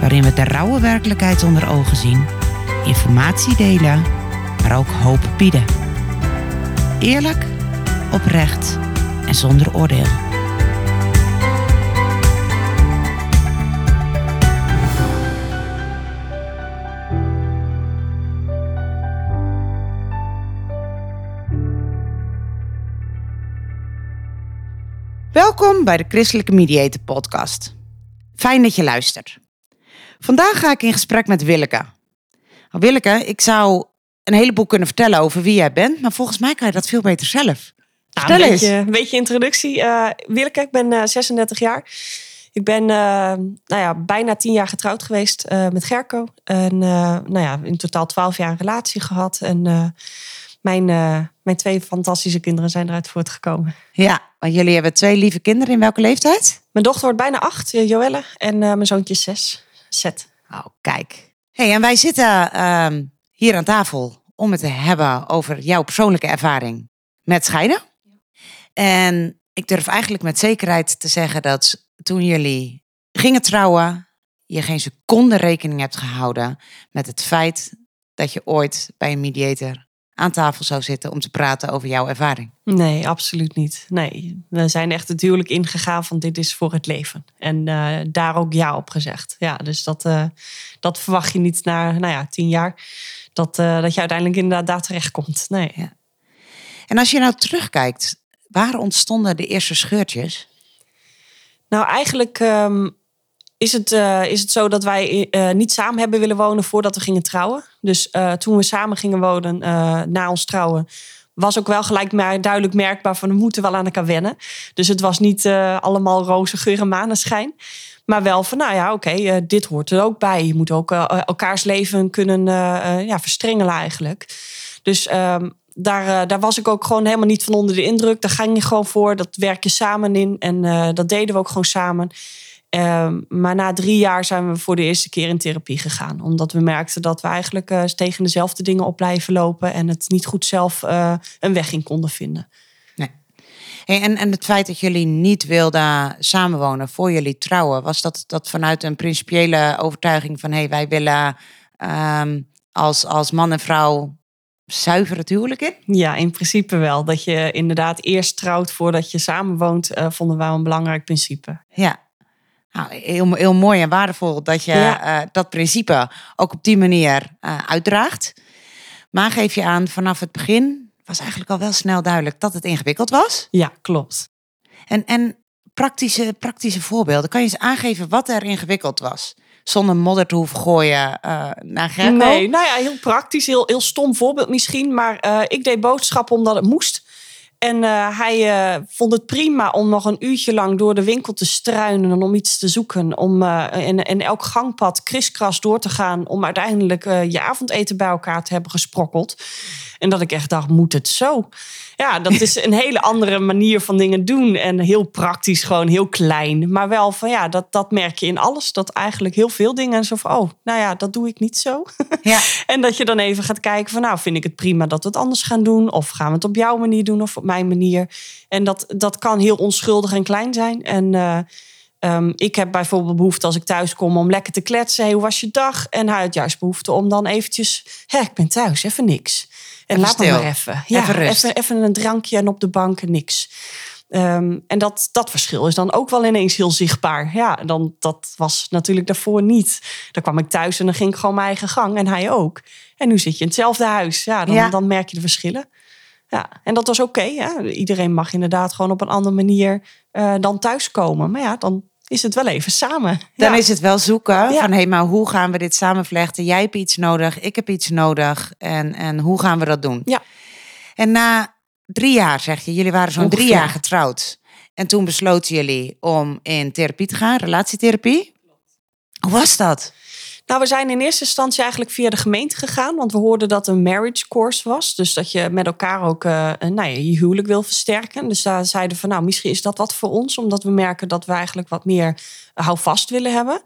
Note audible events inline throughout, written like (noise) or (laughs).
waarin we de rauwe werkelijkheid onder ogen zien, informatie delen, maar ook hoop bieden. Eerlijk, oprecht en zonder oordeel. Welkom bij de Christelijke Mediator Podcast. Fijn dat je luistert. Vandaag ga ik in gesprek met Willeke. Nou, Willeke, ik zou een heleboel kunnen vertellen over wie jij bent, maar volgens mij kan je dat veel beter zelf. Nou, Vertel een eens. beetje, een beetje introductie. Eh Willeke, ik ben eh, 36 jaar. Ik ben eh, nou ja, bijna 10 jaar getrouwd geweest eh, met Gerco. En eh, nou ja, in totaal 12 jaar een relatie gehad. En eh, mijn, eh, mijn twee fantastische kinderen zijn eruit voortgekomen. Ja, want jullie hebben twee lieve kinderen. In welke leeftijd? Mijn dochter wordt bijna 8, Joelle. En eh, mijn zoontje is 6, Zet. Oh, kijk. hey, en wij zitten ehm, hier aan tafel om het te hebben over jouw persoonlijke ervaring met scheiden. En ik durf eigenlijk met zekerheid te zeggen dat toen jullie gingen trouwen, je geen seconde rekening hebt gehouden met het feit dat je ooit bij een mediator aan tafel zou zitten om te praten over jouw ervaring. Nee, absoluut niet. Nee, we zijn echt het huwelijk ingegaan van dit is voor het leven. En eh, daar ook ja op gezegd. Ja, dus dat, eh, dat verwacht je niet na nou ja, tien jaar. Dat, eh, dat je uiteindelijk inderdaad daar terechtkomt. Nee. En als je nou terugkijkt, waar ontstonden de eerste scheurtjes? Nou, eigenlijk ehm, is, het, eh, is het zo dat wij eh, niet samen hebben willen wonen voordat we gingen trouwen. Dus eh, toen we samen gingen wonen na ons trouwen, was ook wel gelijk maar duidelijk merkbaar van we moeten wel aan elkaar wennen. Dus het was niet allemaal roze geur en maneschijn. Maar wel van, nou ja, oké, dit hoort er ook bij. Je moet ook elkaars leven kunnen ja, verstrengelen eigenlijk. Dus ehm, daar, daar was ik ook gewoon helemaal niet van onder de indruk. Daar ging je gewoon voor. Dat werk je samen in. En dat deden we ook gewoon samen. Ehm, maar na drie jaar zijn we voor de eerste keer in therapie gegaan. Omdat we merkten dat we eigenlijk eh, tegen dezelfde dingen op blijven lopen. En het niet goed zelf eh, een weg in konden vinden. Hey, en, en het feit dat jullie niet wilden samenwonen voor jullie trouwen, was dat, dat vanuit een principiële overtuiging van hey, wij willen ehm, als, als man en vrouw zuiver het huwelijk in? Ja, in principe wel. Dat je inderdaad eerst trouwt voordat je samenwoont, eh vonden wij een belangrijk principe. Ja. Nou, heel, heel mooi en waardevol dat je Ja. eh, dat principe ook op die manier eh, uitdraagt. Maar geef je aan, vanaf het begin was eigenlijk al wel snel duidelijk dat het ingewikkeld was. Ja, klopt. En, en praktische, praktische voorbeelden. Kan je eens aangeven wat er ingewikkeld was? Zonder modder te hoeven gooien eh, naar Gerco? Nee, nou ja, heel praktisch, heel, heel stom voorbeeld misschien. Maar ik deed boodschappen omdat het moest. En eh, hij eh, vond het prima om nog een uurtje lang door de winkel te struinen en om iets te zoeken. Om en elk gangpad kriskras door te gaan om uiteindelijk je avondeten bij elkaar te hebben gesprokkeld. En dat ik echt dacht, moet het zo? Ja, dat is een hele andere manier van dingen doen. En heel praktisch, gewoon heel klein. Maar wel van ja, dat, dat merk je in alles. Dat eigenlijk heel veel dingen zo van, oh, nou ja, dat doe ik niet zo. Ja. (laughs) En dat je dan even gaat kijken van nou, vind ik het prima dat we het anders gaan doen? Of gaan we het op jouw manier doen of op mijn manier? En dat, dat kan heel onschuldig en klein zijn. En eh, ehm, ik heb bijvoorbeeld behoefte als ik thuis kom om lekker te kletsen. Hey, hoe was je dag? En hij had juist behoefte om dan eventjes, hè, ik ben thuis, even niks. En Even laat me stil. maar even. Ja, Even rust. even, even een drankje en op de bank en niks. Ehm, en dat, dat verschil is dan ook wel ineens heel zichtbaar. Ja, dan, dat was natuurlijk daarvoor niet. Dan kwam ik thuis en dan ging ik gewoon mijn eigen gang. En hij ook. En nu zit je in hetzelfde huis. Ja, dan, Ja. dan merk je de verschillen. Ja, en dat was oké. Iedereen mag inderdaad gewoon op een andere manier eh, dan thuiskomen. Maar ja, dan is het wel even samen. Dan ja. is het wel zoeken Ja. van hé, maar hoe gaan we dit samenvlechten? Jij hebt iets nodig, ik heb iets nodig. En, en hoe gaan we dat doen? Ja. En na drie jaar, zeg je, jullie waren zo'n drie jaar getrouwd. En toen besloten jullie om in therapie te gaan, relatietherapie. Hoe was dat? Nou, we zijn in eerste instantie eigenlijk via de gemeente gegaan. Want we hoorden dat een marriage course was. Dus dat je met elkaar ook uh, nou ja, je huwelijk wil versterken. Dus daar zeiden we van nou, misschien is dat wat voor ons. Omdat we merken dat we eigenlijk wat meer houvast willen hebben.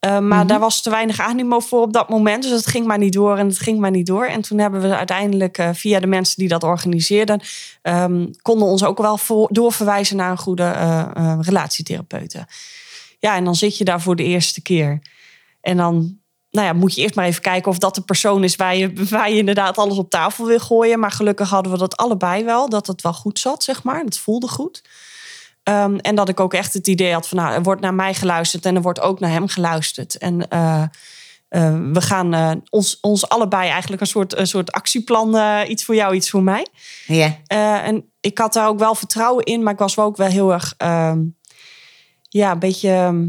Uh, maar mm daar was te weinig animo voor op dat moment. Dus het ging maar niet door en het ging maar niet door. En toen hebben we uiteindelijk uh, via de mensen die dat organiseerden... Um, konden ons ook wel voor, doorverwijzen naar een goede relatietherapeute. Ja, en dan zit je daar voor de eerste keer. En dan nou ja, moet je eerst maar even kijken of dat de persoon is waar je, waar je inderdaad alles op tafel wil gooien. Maar gelukkig hadden we dat allebei wel, dat het wel goed zat, zeg maar. Het voelde goed. Um, en dat ik ook echt het idee had van, nou, er wordt naar mij geluisterd en er wordt ook naar hem geluisterd. En uh, uh, we gaan uh, ons, ons allebei eigenlijk een soort, een soort actieplan, iets voor jou, iets voor mij. Ja. en ik had daar ook wel vertrouwen in, maar ik was ook wel heel erg, ehm, ja, een beetje ehm,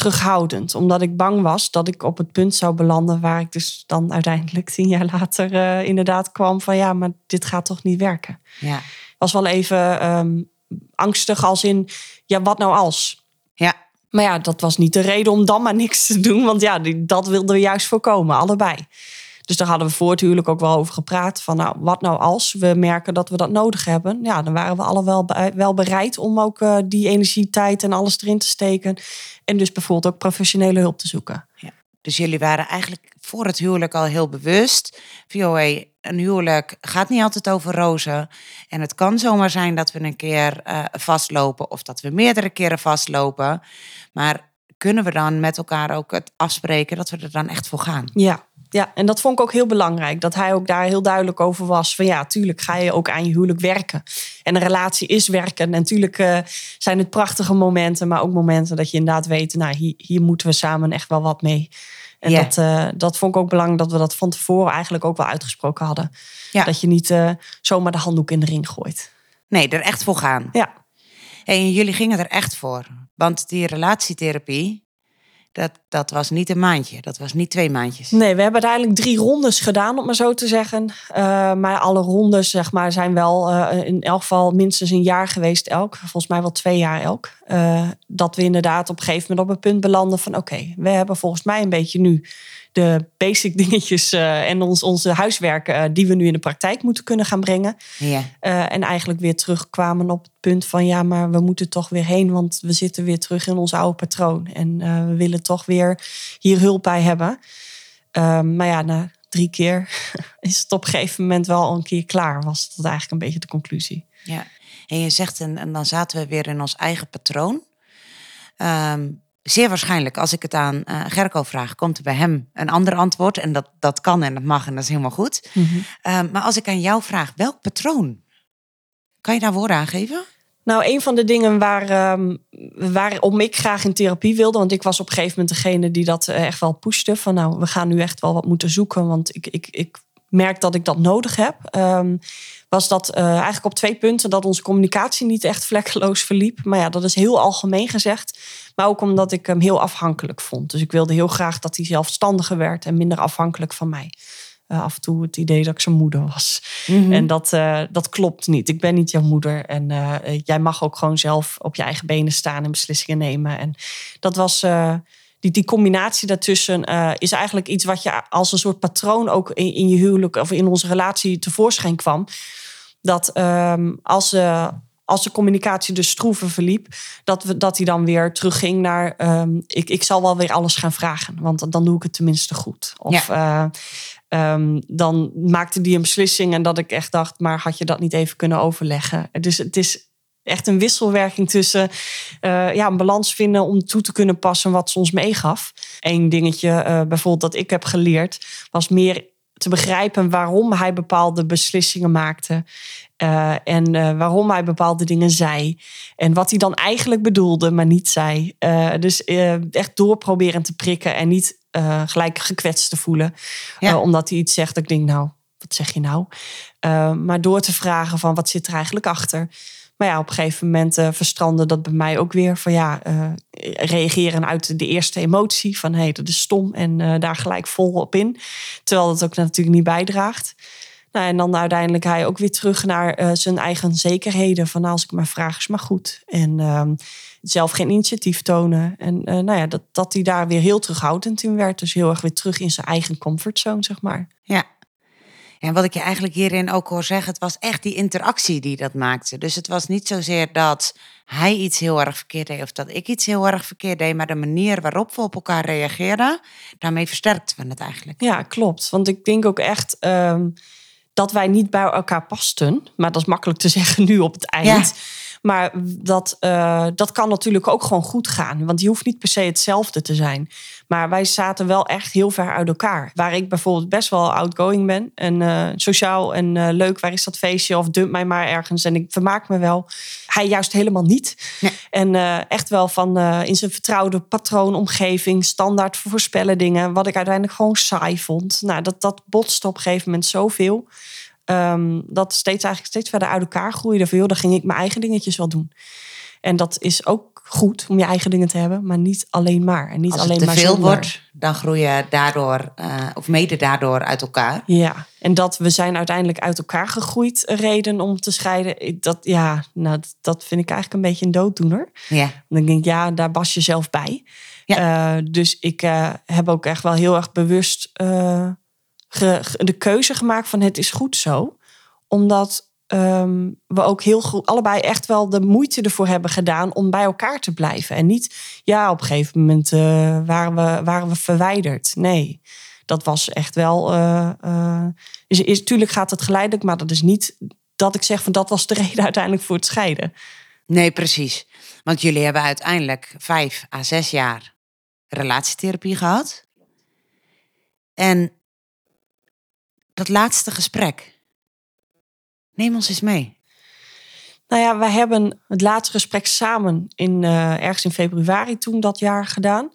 terughoudend. Omdat ik bang was dat ik op het punt zou belanden waar ik dus dan uiteindelijk tien jaar later inderdaad kwam van, ja, maar dit gaat toch niet werken. Ja. Was wel even angstig als in, ja, wat nou als? Ja. Maar ja, dat was niet de reden om dan maar niks te doen. Want ja, dat wilden we juist voorkomen, allebei. Dus daar hadden we voor het huwelijk ook wel over gepraat. Van nou, wat nou als we merken dat we dat nodig hebben? Ja, dan waren we alle wel, wel bereid om ook uh, die energie, tijd en alles erin te steken. En dus bijvoorbeeld ook professionele hulp te zoeken. Ja. Dus jullie waren eigenlijk voor het huwelijk al heel bewust. VOA, een huwelijk gaat niet altijd over rozen. En het kan zomaar zijn dat we een keer uh, vastlopen of dat we meerdere keren vastlopen. Maar kunnen we dan met elkaar ook het afspreken dat we er dan echt voor gaan? Ja, ja, en dat vond ik ook heel belangrijk. Dat hij ook daar heel duidelijk over was. Van ja, tuurlijk ga je ook aan je huwelijk werken. En een relatie is werken. En natuurlijk uh, zijn het prachtige momenten, maar ook momenten dat je inderdaad weet, nou, hier, hier moeten we samen echt wel wat mee. En dat, uh, dat vond ik ook belangrijk dat we dat van tevoren eigenlijk ook wel uitgesproken hadden. Ja. Dat je niet uh, zomaar de handdoek in de ring gooit. Nee, er echt voor gaan. Ja. en jullie gingen er echt voor. Want die relatietherapie, dat, dat was niet een maandje, dat was niet twee maandjes. Nee, we hebben uiteindelijk drie rondes gedaan, om maar zo te zeggen. Uh, maar alle rondes zeg maar, zijn wel uh, in elk geval minstens een jaar geweest elk. Volgens mij wel twee jaar elk. Uh, dat we inderdaad op een gegeven moment op een punt belanden van... oké, we hebben volgens mij een beetje nu de basic dingetjes uh, en ons, onze huiswerken uh, die we nu in de praktijk moeten kunnen gaan brengen. Ja. Uh, en eigenlijk weer terugkwamen op het punt van ja, maar we moeten toch weer heen, want we zitten weer terug in ons oude patroon. En we willen toch weer hier hulp bij hebben. Ehm, maar ja, na drie keer (laughs) is het op een gegeven moment wel een keer klaar, was dat eigenlijk een beetje de conclusie. Ja, en je zegt, en, en dan zaten we weer in ons eigen patroon. Um, zeer waarschijnlijk, als ik het aan uh, Gerco vraag, komt er bij hem een ander antwoord. En dat, dat kan en dat mag en dat is helemaal goed. Mm -hmm. uh, maar als ik aan jou vraag, welk patroon? Kan je daar woorden aan geven? Nou, een van de dingen waar, um, waarom ik graag in therapie wilde, want ik was op een gegeven moment degene die dat eh, echt wel pushte. Van nou, we gaan nu echt wel wat moeten zoeken, want ik, ik, ik merk dat ik dat nodig heb. Um, was dat uh, eigenlijk op twee punten dat onze communicatie niet echt vlekkeloos verliep. Maar ja, dat is heel algemeen gezegd. Maar ook omdat ik hem heel afhankelijk vond. Dus ik wilde heel graag dat hij zelfstandiger werd en minder afhankelijk van mij. Uh, af en toe het idee dat ik zijn moeder was. Mm -hmm. En dat, uh, dat klopt niet. Ik ben niet jouw moeder. En uh, jij mag ook gewoon zelf op je eigen benen staan en beslissingen nemen. En dat was. Die, die combinatie daartussen is eigenlijk iets wat je als een soort patroon ook in, in je huwelijk of in onze relatie tevoorschijn kwam. Dat um, als, als de communicatie dus stroeven verliep, dat, we, dat hij dan weer terugging naar um, ik, ik zal wel weer alles gaan vragen, want dan doe ik het tenminste goed. Of ja. uh, um, dan maakte die een beslissing en dat ik echt dacht, maar had je dat niet even kunnen overleggen? Dus het is echt een wisselwerking tussen uh, ja, een balans vinden om toe te kunnen passen wat ze ons meegaf. Eén dingetje uh, bijvoorbeeld dat ik heb geleerd was meer te begrijpen waarom hij bepaalde beslissingen maakte. Uh, en uh, waarom hij bepaalde dingen zei. En wat hij dan eigenlijk bedoelde, maar niet zei. Uh, dus echt doorproberen te prikken en niet gelijk gekwetst te voelen. Ja. omdat hij iets zegt, dat ik denk, nou, wat zeg je nou? maar door te vragen van, wat zit er eigenlijk achter? Maar ja, op een gegeven moment verstrandde dat bij mij ook weer van ja, reageren uit de eerste emotie van hé, hey, dat is stom en daar gelijk vol op in. Terwijl dat ook natuurlijk niet bijdraagt. Nou, en dan uiteindelijk hij ook weer terug naar eh, zijn eigen zekerheden. Van als ik maar vraag is maar goed. En ehm, zelf geen initiatief tonen. En uh, nou ja, dat, dat hij daar weer heel terughoudend in werd. Dus heel erg weer terug in zijn eigen comfortzone, zeg maar. Ja. En wat ik je eigenlijk hierin ook hoor zeggen, het was echt die interactie die dat maakte. Dus het was niet zozeer dat hij iets heel erg verkeerd deed of dat ik iets heel erg verkeerd deed, maar de manier waarop we op elkaar reageerden, daarmee versterkten we het eigenlijk. Ja, klopt. Want ik denk ook echt um, dat wij niet bij elkaar pasten. Maar dat is makkelijk te (laughs) zeggen nu op het eind. Ja. Maar dat, uh, dat kan natuurlijk ook gewoon goed gaan. Want die hoeft niet per se hetzelfde te zijn. Maar wij zaten wel echt heel ver uit elkaar. Waar ik bijvoorbeeld best wel outgoing ben. En uh, sociaal en uh, leuk. Waar is dat feestje? Of dump mij maar ergens. En ik vermaak me wel. Hij juist helemaal niet. Nee. En echt wel van in zijn vertrouwde patroonomgeving. Standaard voorspellen dingen. Wat ik uiteindelijk gewoon saai vond. Nou, dat, dat botste op een gegeven moment zoveel. Um, dat steeds eigenlijk steeds verder uit elkaar groeide. Van, joh, dan ging ik mijn eigen dingetjes wel doen. En dat is ook goed om je eigen dingen te hebben, maar niet alleen maar. En niet Als alleen het te veel wordt, dan groei je daardoor, uh, of mede daardoor, uit elkaar. Ja, en dat we zijn uiteindelijk uit elkaar gegroeid, reden om te scheiden. Dat, ja, nou, dat vind ik eigenlijk een beetje een dooddoener. Ja. Dan denk ik, ja, daar was je zelf bij. Ja. Uh, dus ik uh, heb ook echt wel heel erg bewust de keuze gemaakt van het is goed zo. Omdat um, we ook heel goed, allebei echt wel de moeite ervoor hebben gedaan om bij elkaar te blijven. En niet, ja, op een gegeven moment uh, waren, we, waren we verwijderd. Nee, dat was echt wel. Uh, uh, is, is, tuurlijk gaat het geleidelijk, maar dat is niet dat ik zeg van dat was de (laughs) reden uiteindelijk voor het scheiden. Nee, precies. Want jullie hebben uiteindelijk vijf à zes jaar relatietherapie gehad. En dat laatste gesprek. Neem ons eens mee. Nou ja, wij hebben het laatste gesprek samen in, uh, ergens in februari toen dat jaar gedaan.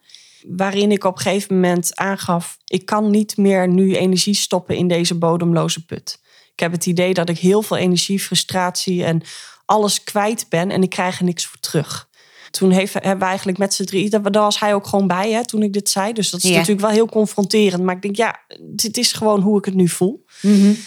Waarin ik op een gegeven moment aangaf: ik kan niet meer nu energie stoppen in deze bodemloze put. Ik heb het idee dat ik heel veel energie, frustratie en alles kwijt ben en ik krijg er niks voor terug. Toen heeft, hebben we eigenlijk met z'n drie, daar was hij ook gewoon bij hè, toen ik dit zei. Dus dat is natuurlijk wel heel confronterend. Maar ik denk, ja, dit is gewoon hoe ik het nu voel. Mm -hmm.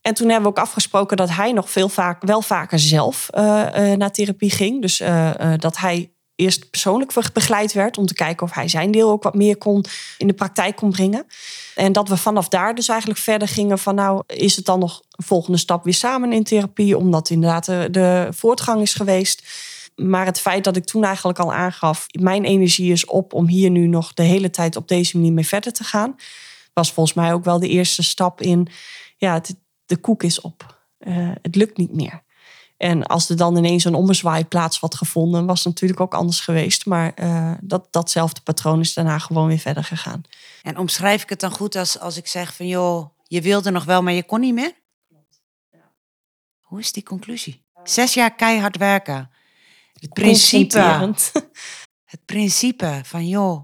En toen hebben we ook afgesproken dat hij nog veel vaak, wel vaker zelf uh, uh, naar therapie ging. Dus uh, dat hij eerst persoonlijk begeleid werd om te kijken of hij zijn deel ook wat meer kon in de praktijk kon brengen. En dat we vanaf daar dus eigenlijk verder gingen van nou is het dan nog een volgende stap weer samen in therapie, omdat inderdaad de, de voortgang is geweest. Maar het feit dat ik toen eigenlijk al aangaf, mijn energie is op om hier nu nog de hele tijd op deze manier mee verder te gaan, was volgens mij ook wel de eerste stap in, ja, de koek is op. Uh, het lukt niet meer. En als er dan ineens een ommezwaai plaats had gevonden, was het natuurlijk ook anders geweest. Maar uh, dat, datzelfde patroon is daarna gewoon weer verder gegaan. En omschrijf ik het dan goed als, als ik zeg van joh, je wilde nog wel, maar je kon niet meer? Hoe is die conclusie? Zes jaar keihard werken. Het principe, (laughs) het principe van joh,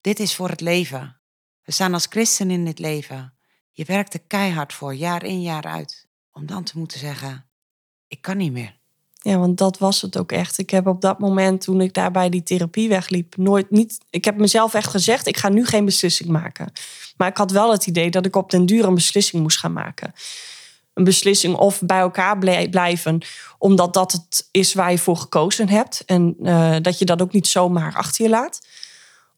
dit is voor het leven. We staan als christen in dit leven. Je werkt er keihard voor, jaar in, jaar uit. Om dan te moeten zeggen, ik kan niet meer. Ja, want dat was het ook echt. Ik heb op dat moment, toen ik daar bij die therapie wegliep, nooit niet. Ik heb mezelf echt gezegd: ik ga nu geen beslissing maken. Maar ik had wel het idee dat ik op den duur een beslissing moest gaan maken. Een beslissing of bij elkaar blijven, omdat dat het is waar je voor gekozen hebt. En uh, dat je dat ook niet zomaar achter je laat.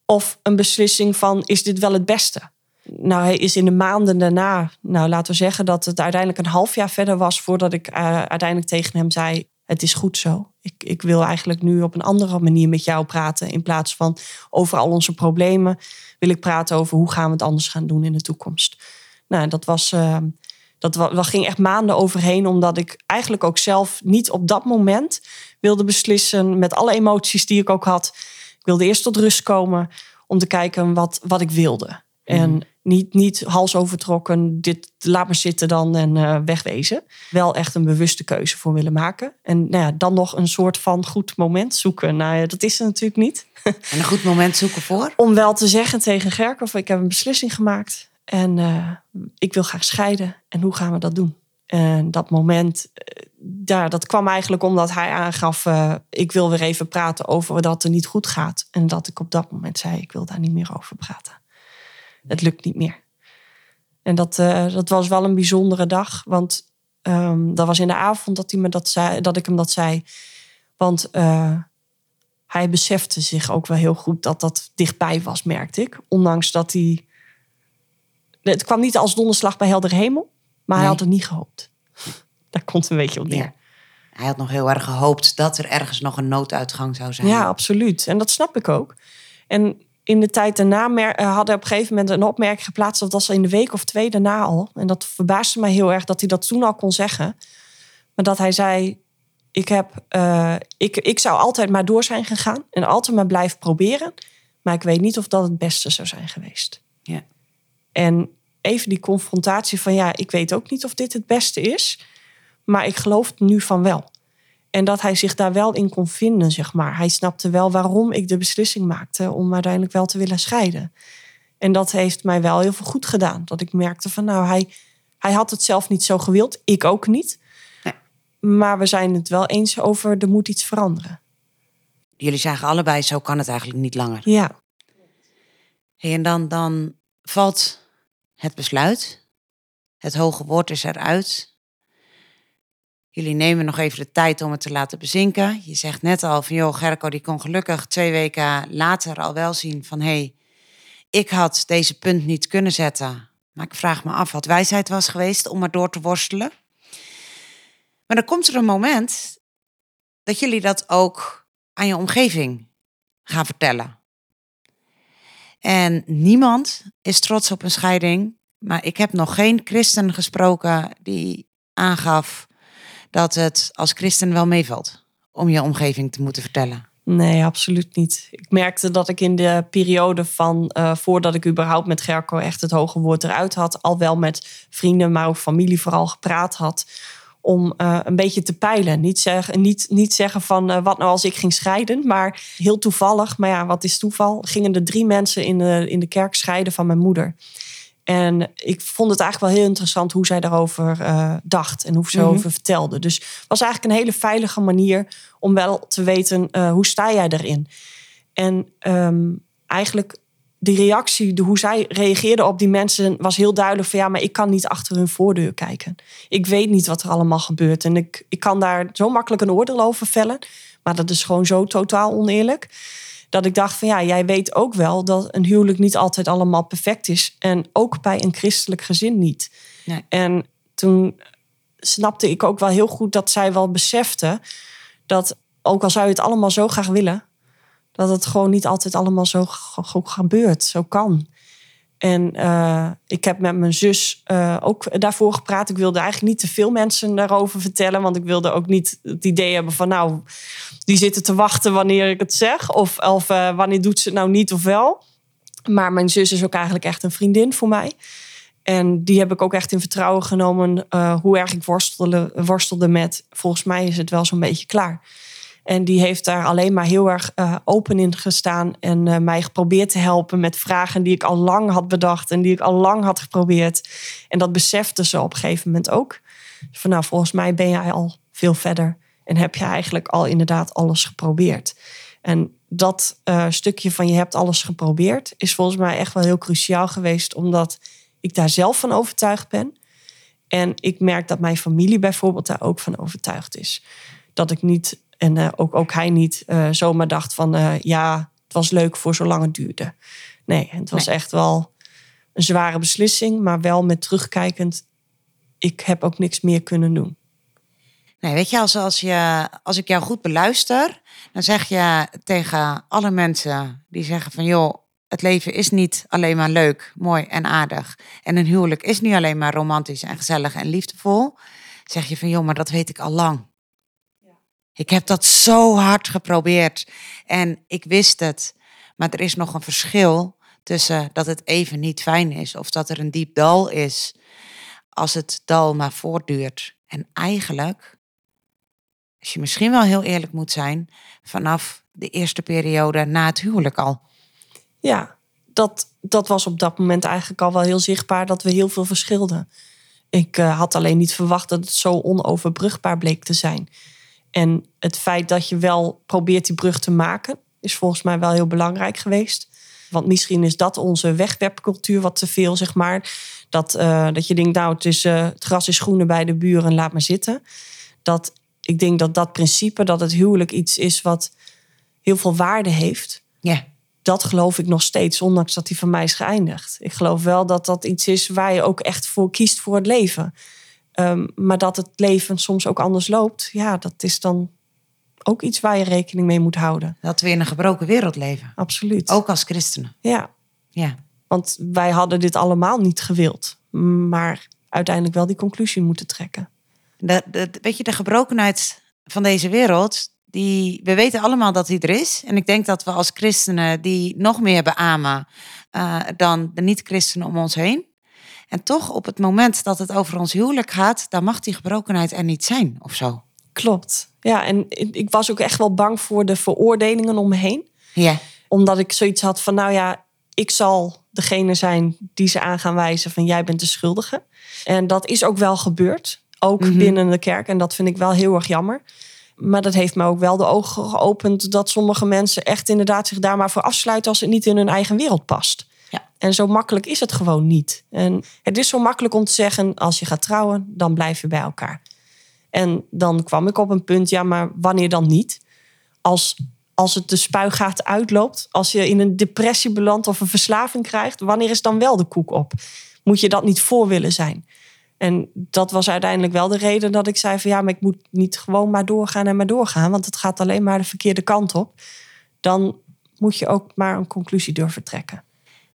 Of een beslissing van: is dit wel het beste? Nou, hij is in de maanden daarna, nou laten we zeggen dat het uiteindelijk een half jaar verder was voordat ik uh, uiteindelijk tegen hem zei: Het is goed zo. Ik, ik wil eigenlijk nu op een andere manier met jou praten. In plaats van over al onze problemen, wil ik praten over hoe gaan we het anders gaan doen in de toekomst. Nou, dat was. Uh, dat, dat ging echt maanden overheen, omdat ik eigenlijk ook zelf niet op dat moment wilde beslissen met alle emoties die ik ook had. Ik wilde eerst tot rust komen om te kijken wat, wat ik wilde. En niet, niet hals overtrokken, dit laat maar zitten dan en uh, wegwezen. Wel echt een bewuste keuze voor willen maken. En nou ja, dan nog een soort van goed moment zoeken. Nou ja, dat is er natuurlijk niet. (laughs) En een goed moment zoeken voor? Om wel te zeggen tegen Gerkhoff, ik heb een beslissing gemaakt. En uh, ik wil graag scheiden. En hoe gaan we dat doen? En dat moment, daar, dat kwam eigenlijk omdat hij aangaf... Uh, ik wil weer even praten over dat het niet goed gaat. En dat ik op dat moment zei, ik wil daar niet meer over praten. Het lukt niet meer. En dat, dat was wel een bijzondere dag. Want um, dat was in de avond dat, hij me dat, zei, dat ik hem dat zei. Want hij besefte zich ook wel heel goed dat dat dichtbij was, merkte ik. Ondanks dat hij. Het kwam niet als donderslag bij helder hemel, maar hij had het niet gehoopt. (laughs) Daar komt een beetje op neer. Ja. Hij had nog heel erg gehoopt dat er ergens nog een nooduitgang zou zijn. Ja, absoluut. En dat snap ik ook. En in de tijd daarna uh, hadden op een gegeven moment een opmerking geplaatst. Dat was in de week of twee daarna al. En dat verbaasde mij heel erg dat hij dat toen al kon zeggen. Maar dat hij zei: Ik, heb, uh, ik, ik zou altijd maar door zijn gegaan. En altijd maar blijven proberen. Maar ik weet niet of dat het beste zou zijn geweest. Ja. En even die confrontatie van: Ja, ik weet ook niet of dit het beste is. Maar ik geloof het nu van wel. En dat hij zich daar wel in kon vinden, zeg maar. Hij snapte wel waarom ik de beslissing maakte om uiteindelijk wel te willen scheiden. En dat heeft mij wel heel veel goed gedaan. Dat ik merkte van, nou, hij, hij had het zelf niet zo gewild. Ik ook niet. Nee. Maar we zijn het wel eens over, er moet iets veranderen. Jullie zagen allebei, zo kan het eigenlijk niet langer. Ja. en dan, dan valt het besluit. Het hoge woord is eruit. Jullie nemen nog even de tijd om het te laten bezinken. Je zegt net al van, joh, Gerco die kon gelukkig twee weken later al wel zien van, hé, hey, ik had deze punt niet kunnen zetten. Maar ik vraag me af wat wijsheid was geweest om maar door te worstelen. Maar dan komt er een moment dat jullie dat ook aan je omgeving gaan vertellen. En niemand is trots op een scheiding. Maar ik heb nog geen christen gesproken die aangaf dat het als christen wel meevalt om je omgeving te moeten vertellen? Nee, absoluut niet. Ik merkte dat ik in de periode van uh, voordat ik überhaupt met Gerco echt het hoge woord eruit had, al wel met vrienden, maar ook familie vooral gepraat had. Om uh, een beetje te peilen. Niet, zeg, niet, niet zeggen van uh, wat nou als ik ging scheiden, maar heel toevallig, maar ja, wat is toeval? Gingen er drie mensen in de, in de kerk scheiden van mijn moeder. En ik vond het eigenlijk wel heel interessant hoe zij daarover uh, dacht en hoe ze mm over vertelde. Dus het was eigenlijk een hele veilige manier om wel te weten hoe sta jij erin. En um, eigenlijk die reactie, de, hoe zij reageerde op die mensen, was heel duidelijk van ja, maar ik kan niet achter hun voordeur kijken. Ik weet niet wat er allemaal gebeurt. En ik, ik kan daar zo makkelijk een oordeel over vellen. Maar dat is gewoon zo totaal oneerlijk dat ik dacht van ja, jij weet ook wel dat een huwelijk niet altijd allemaal perfect is. En ook bij een christelijk gezin niet. Nee. En toen snapte ik ook wel heel goed dat zij wel besefte dat ook al zou je het allemaal zo graag willen, dat het gewoon niet altijd allemaal zo gebeurt, zo kan. En uh, ik heb met mijn zus uh, ook daarvoor gepraat. Ik wilde eigenlijk niet te veel mensen daarover vertellen. Want ik wilde ook niet het idee hebben van nou, die zitten te wachten wanneer ik het zeg. Of, of uh, wanneer doet ze het nou niet of wel. Maar mijn zus is ook eigenlijk echt een vriendin voor mij. En die heb ik ook echt in vertrouwen genomen hoe erg ik worstelde, worstelde met. Volgens mij is het wel zo'n beetje klaar. En die heeft daar alleen maar heel erg uh, open in gestaan en uh, mij geprobeerd te helpen met vragen die ik al lang had bedacht en die ik al lang had geprobeerd. En dat besefte ze op een gegeven moment ook. Van nou, volgens mij ben jij al veel verder en heb je eigenlijk al inderdaad alles geprobeerd. En dat uh, stukje van je hebt alles geprobeerd is volgens mij echt wel heel cruciaal geweest, omdat ik daar zelf van overtuigd ben. En ik merk dat mijn familie bijvoorbeeld daar ook van overtuigd is. Dat ik niet en uh, ook, ook hij niet uh, zomaar dacht van uh, ja, het was leuk voor zolang het duurde. Nee, het was echt wel een zware beslissing, maar wel met terugkijkend, ik heb ook niks meer kunnen doen. Nee, weet je, als, als, je, als ik jou goed beluister, dan zeg je tegen alle mensen die zeggen van joh, het leven is niet alleen maar leuk, mooi en aardig. En een huwelijk is niet alleen maar romantisch en gezellig en liefdevol. Zeg je van joh, maar dat weet ik al lang. Ik heb dat zo hard geprobeerd en ik wist het. Maar er is nog een verschil tussen dat het even niet fijn is of dat er een diep dal is als het dal maar voortduurt. En eigenlijk, als je misschien wel heel eerlijk moet zijn, vanaf de eerste periode na het huwelijk al. Ja, dat, dat was op dat moment eigenlijk al wel heel zichtbaar dat we heel veel verschilden. Ik uh, had alleen niet verwacht dat het zo onoverbrugbaar bleek te zijn. En het feit dat je wel probeert die brug te maken, is volgens mij wel heel belangrijk geweest. Want misschien is dat onze wegwerpcultuur wat te veel, zeg maar. Dat, uh, dat je denkt, nou, het, is, uh, het gras is groener bij de buren, laat maar zitten. Dat, ik denk dat dat principe, dat het huwelijk iets is wat heel veel waarde heeft. Ja. Dat geloof ik nog steeds, ondanks dat die van mij is geëindigd. Ik geloof wel dat dat iets is waar je ook echt voor kiest voor het leven. Um, maar dat het leven soms ook anders loopt, ja, dat is dan ook iets waar je rekening mee moet houden. Dat we in een gebroken wereld leven. Absoluut. Ook als christenen. Ja. Ja. Want wij hadden dit allemaal niet gewild. Maar uiteindelijk wel die conclusie moeten trekken. Weet je, de gebrokenheid van deze wereld, die, we weten allemaal dat die er is. En ik denk dat we als christenen die nog meer beamen uh, dan de niet-christenen om ons heen. En toch op het moment dat het over ons huwelijk gaat, dan mag die gebrokenheid er niet zijn of zo. Klopt. Ja, en ik was ook echt wel bang voor de veroordelingen om me heen. Ja. Omdat ik zoiets had van, nou ja, ik zal degene zijn die ze aan gaan wijzen van jij bent de schuldige. En dat is ook wel gebeurd, ook mm -hmm. binnen de kerk. En dat vind ik wel heel erg jammer. Maar dat heeft me ook wel de ogen geopend dat sommige mensen echt inderdaad zich daar maar voor afsluiten als het niet in hun eigen wereld past. En zo makkelijk is het gewoon niet. En het is zo makkelijk om te zeggen, als je gaat trouwen, dan blijf je bij elkaar. En dan kwam ik op een punt, ja, maar wanneer dan niet? Als, als het de spuigaat uitloopt, als je in een depressie belandt of een verslaving krijgt, wanneer is dan wel de koek op? Moet je dat niet voor willen zijn? En dat was uiteindelijk wel de reden dat ik zei van ja, maar ik moet niet gewoon maar doorgaan en maar doorgaan, want het gaat alleen maar de verkeerde kant op. Dan moet je ook maar een conclusie durven trekken.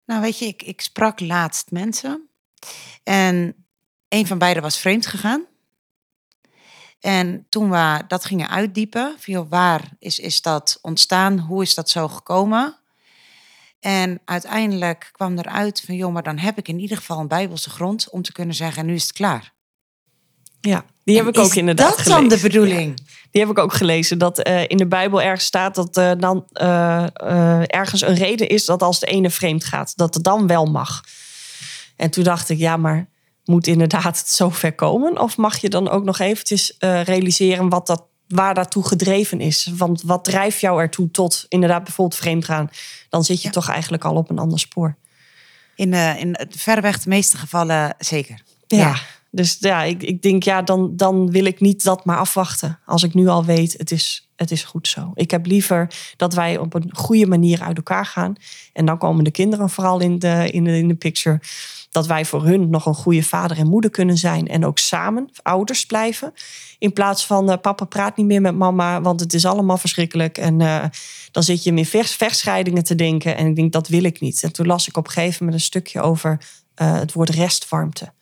Nou, weet je, ik, ik sprak laatst mensen en een van beiden was vreemd gegaan. En toen we dat gingen uitdiepen, van, waar is, is dat ontstaan? Hoe is dat zo gekomen? En uiteindelijk kwam eruit van, joh, maar dan heb ik in ieder geval een bijbelse grond om te kunnen zeggen, nu is het klaar. Ja, die heb en ik ook inderdaad dat gelezen. dan de bedoeling? Ja, die heb ik ook gelezen. Dat uh, in de Bijbel ergens staat dat uh, dan uh, ergens een reden is dat als de ene vreemd gaat, dat het dan wel mag. En toen dacht ik, ja, maar moet inderdaad het zover komen? Of mag je dan ook nog eventjes realiseren wat dat, waar daartoe gedreven is? Want wat drijft jou ertoe tot inderdaad bijvoorbeeld vreemd gaan? Dan zit je ja. toch eigenlijk al op een ander spoor. In, in verreweg de meeste gevallen zeker. Ja, ja. Dus ja, ik, ik denk ja, dan, dan wil ik niet dat maar afwachten. Als ik nu al weet, het is, het is goed zo. Ik heb liever dat wij op een goede manier uit elkaar gaan. En dan komen de kinderen vooral in de, in de, in de picture dat wij voor hun nog een goede vader en moeder kunnen zijn. En ook samen ouders blijven. In plaats van uh, papa praat niet meer met mama, want het is allemaal verschrikkelijk. En uh, dan zit je in vers, vechtscheidingen te denken. En ik denk, dat wil ik niet. En toen las ik op een gegeven moment een stukje over uh, het woord restwarmte.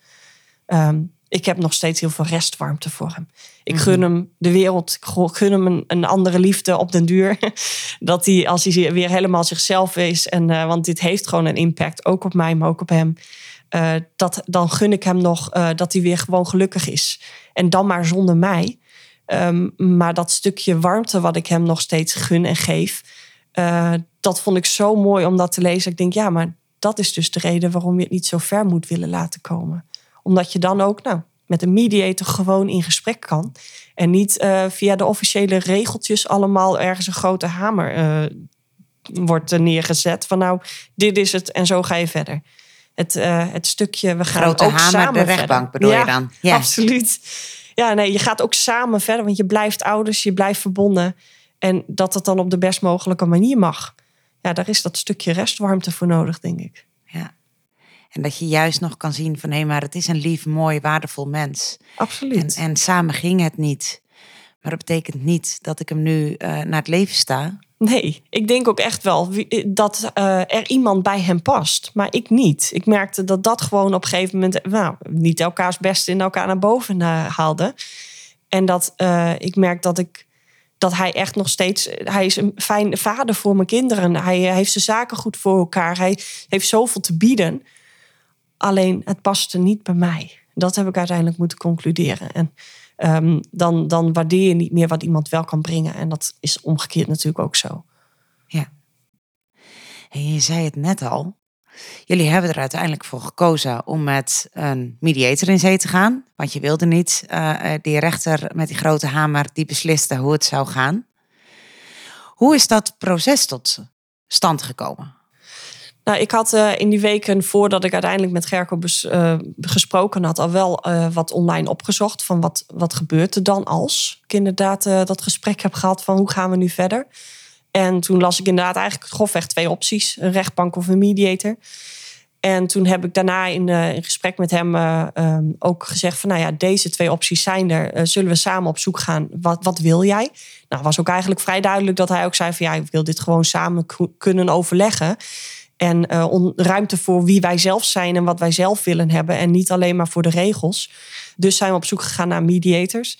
Um, ik heb nog steeds heel veel restwarmte voor hem. Ik gun hem de wereld, ik gun hem een, een andere liefde op den duur. (laughs) Dat hij, als hij weer helemaal zichzelf is, en, uh, want dit heeft gewoon een impact, ook op mij, maar ook op hem. Uh, dat, dan gun ik hem nog uh, dat hij weer gewoon gelukkig is. En dan maar zonder mij. Um, maar dat stukje warmte wat ik hem nog steeds gun en geef, dat vond ik zo mooi om dat te lezen. Ik denk, ja, maar dat is dus de reden waarom je het niet zo ver moet willen laten komen. Omdat je dan ook nou, met een mediator gewoon in gesprek kan. En niet uh, via de officiële regeltjes allemaal ergens een grote hamer uh, wordt neergezet. Van nou, dit is het en zo ga je verder het, uh, het stukje, we gaan Grote ook hamer, samen de rechtbank verder. bedoel ja, je dan? Ja. absoluut. Ja, nee, je gaat ook samen verder, want je blijft ouders, je blijft verbonden. En dat het dan op de best mogelijke manier mag. Ja, daar is dat stukje restwarmte voor nodig, denk ik. Ja. En dat je juist nog kan zien van hé, maar het is een lief, mooi, waardevol mens. Absoluut. En, en samen ging het niet. Maar dat betekent niet dat ik hem nu uh, naar het leven sta. Nee, ik denk ook echt wel dat uh, er iemand bij hem past, maar ik niet. Ik merkte dat dat gewoon op een gegeven moment nou, niet elkaars beste in elkaar naar boven haalde. En dat uh, ik merk dat ik dat hij echt nog steeds. Hij is een fijn vader voor mijn kinderen. Hij heeft zijn zaken goed voor elkaar. Hij heeft zoveel te bieden. Alleen het paste niet bij mij. Dat heb ik uiteindelijk moeten concluderen. En um, dan, dan waardeer je niet meer wat iemand wel kan brengen. En dat is omgekeerd natuurlijk ook zo. Ja. En je zei het net al. Jullie hebben er uiteindelijk voor gekozen om met een mediator in zee te gaan. Want je wilde niet uh, die rechter met die grote hamer die besliste hoe het zou gaan. Hoe is dat proces tot stand gekomen? Nou, ik had uh, in die weken voordat ik uiteindelijk met Gerko uh, gesproken had, al wel uh, wat online opgezocht van wat, wat gebeurt er dan als ik inderdaad dat gesprek heb gehad van hoe gaan we nu verder. En toen las ik inderdaad eigenlijk grofweg twee opties, een rechtbank of een mediator. En toen heb ik daarna in, in gesprek met hem um, ook gezegd van nou ja, deze twee opties zijn er. zullen we samen op zoek gaan, wat, wat wil jij? Nou, was ook eigenlijk vrij duidelijk dat hij ook zei van ja, ik wil dit gewoon samen kunnen overleggen. En uh, ruimte voor wie wij zelf zijn en wat wij zelf willen hebben. En niet alleen maar voor de regels. Dus zijn we op zoek gegaan naar mediators.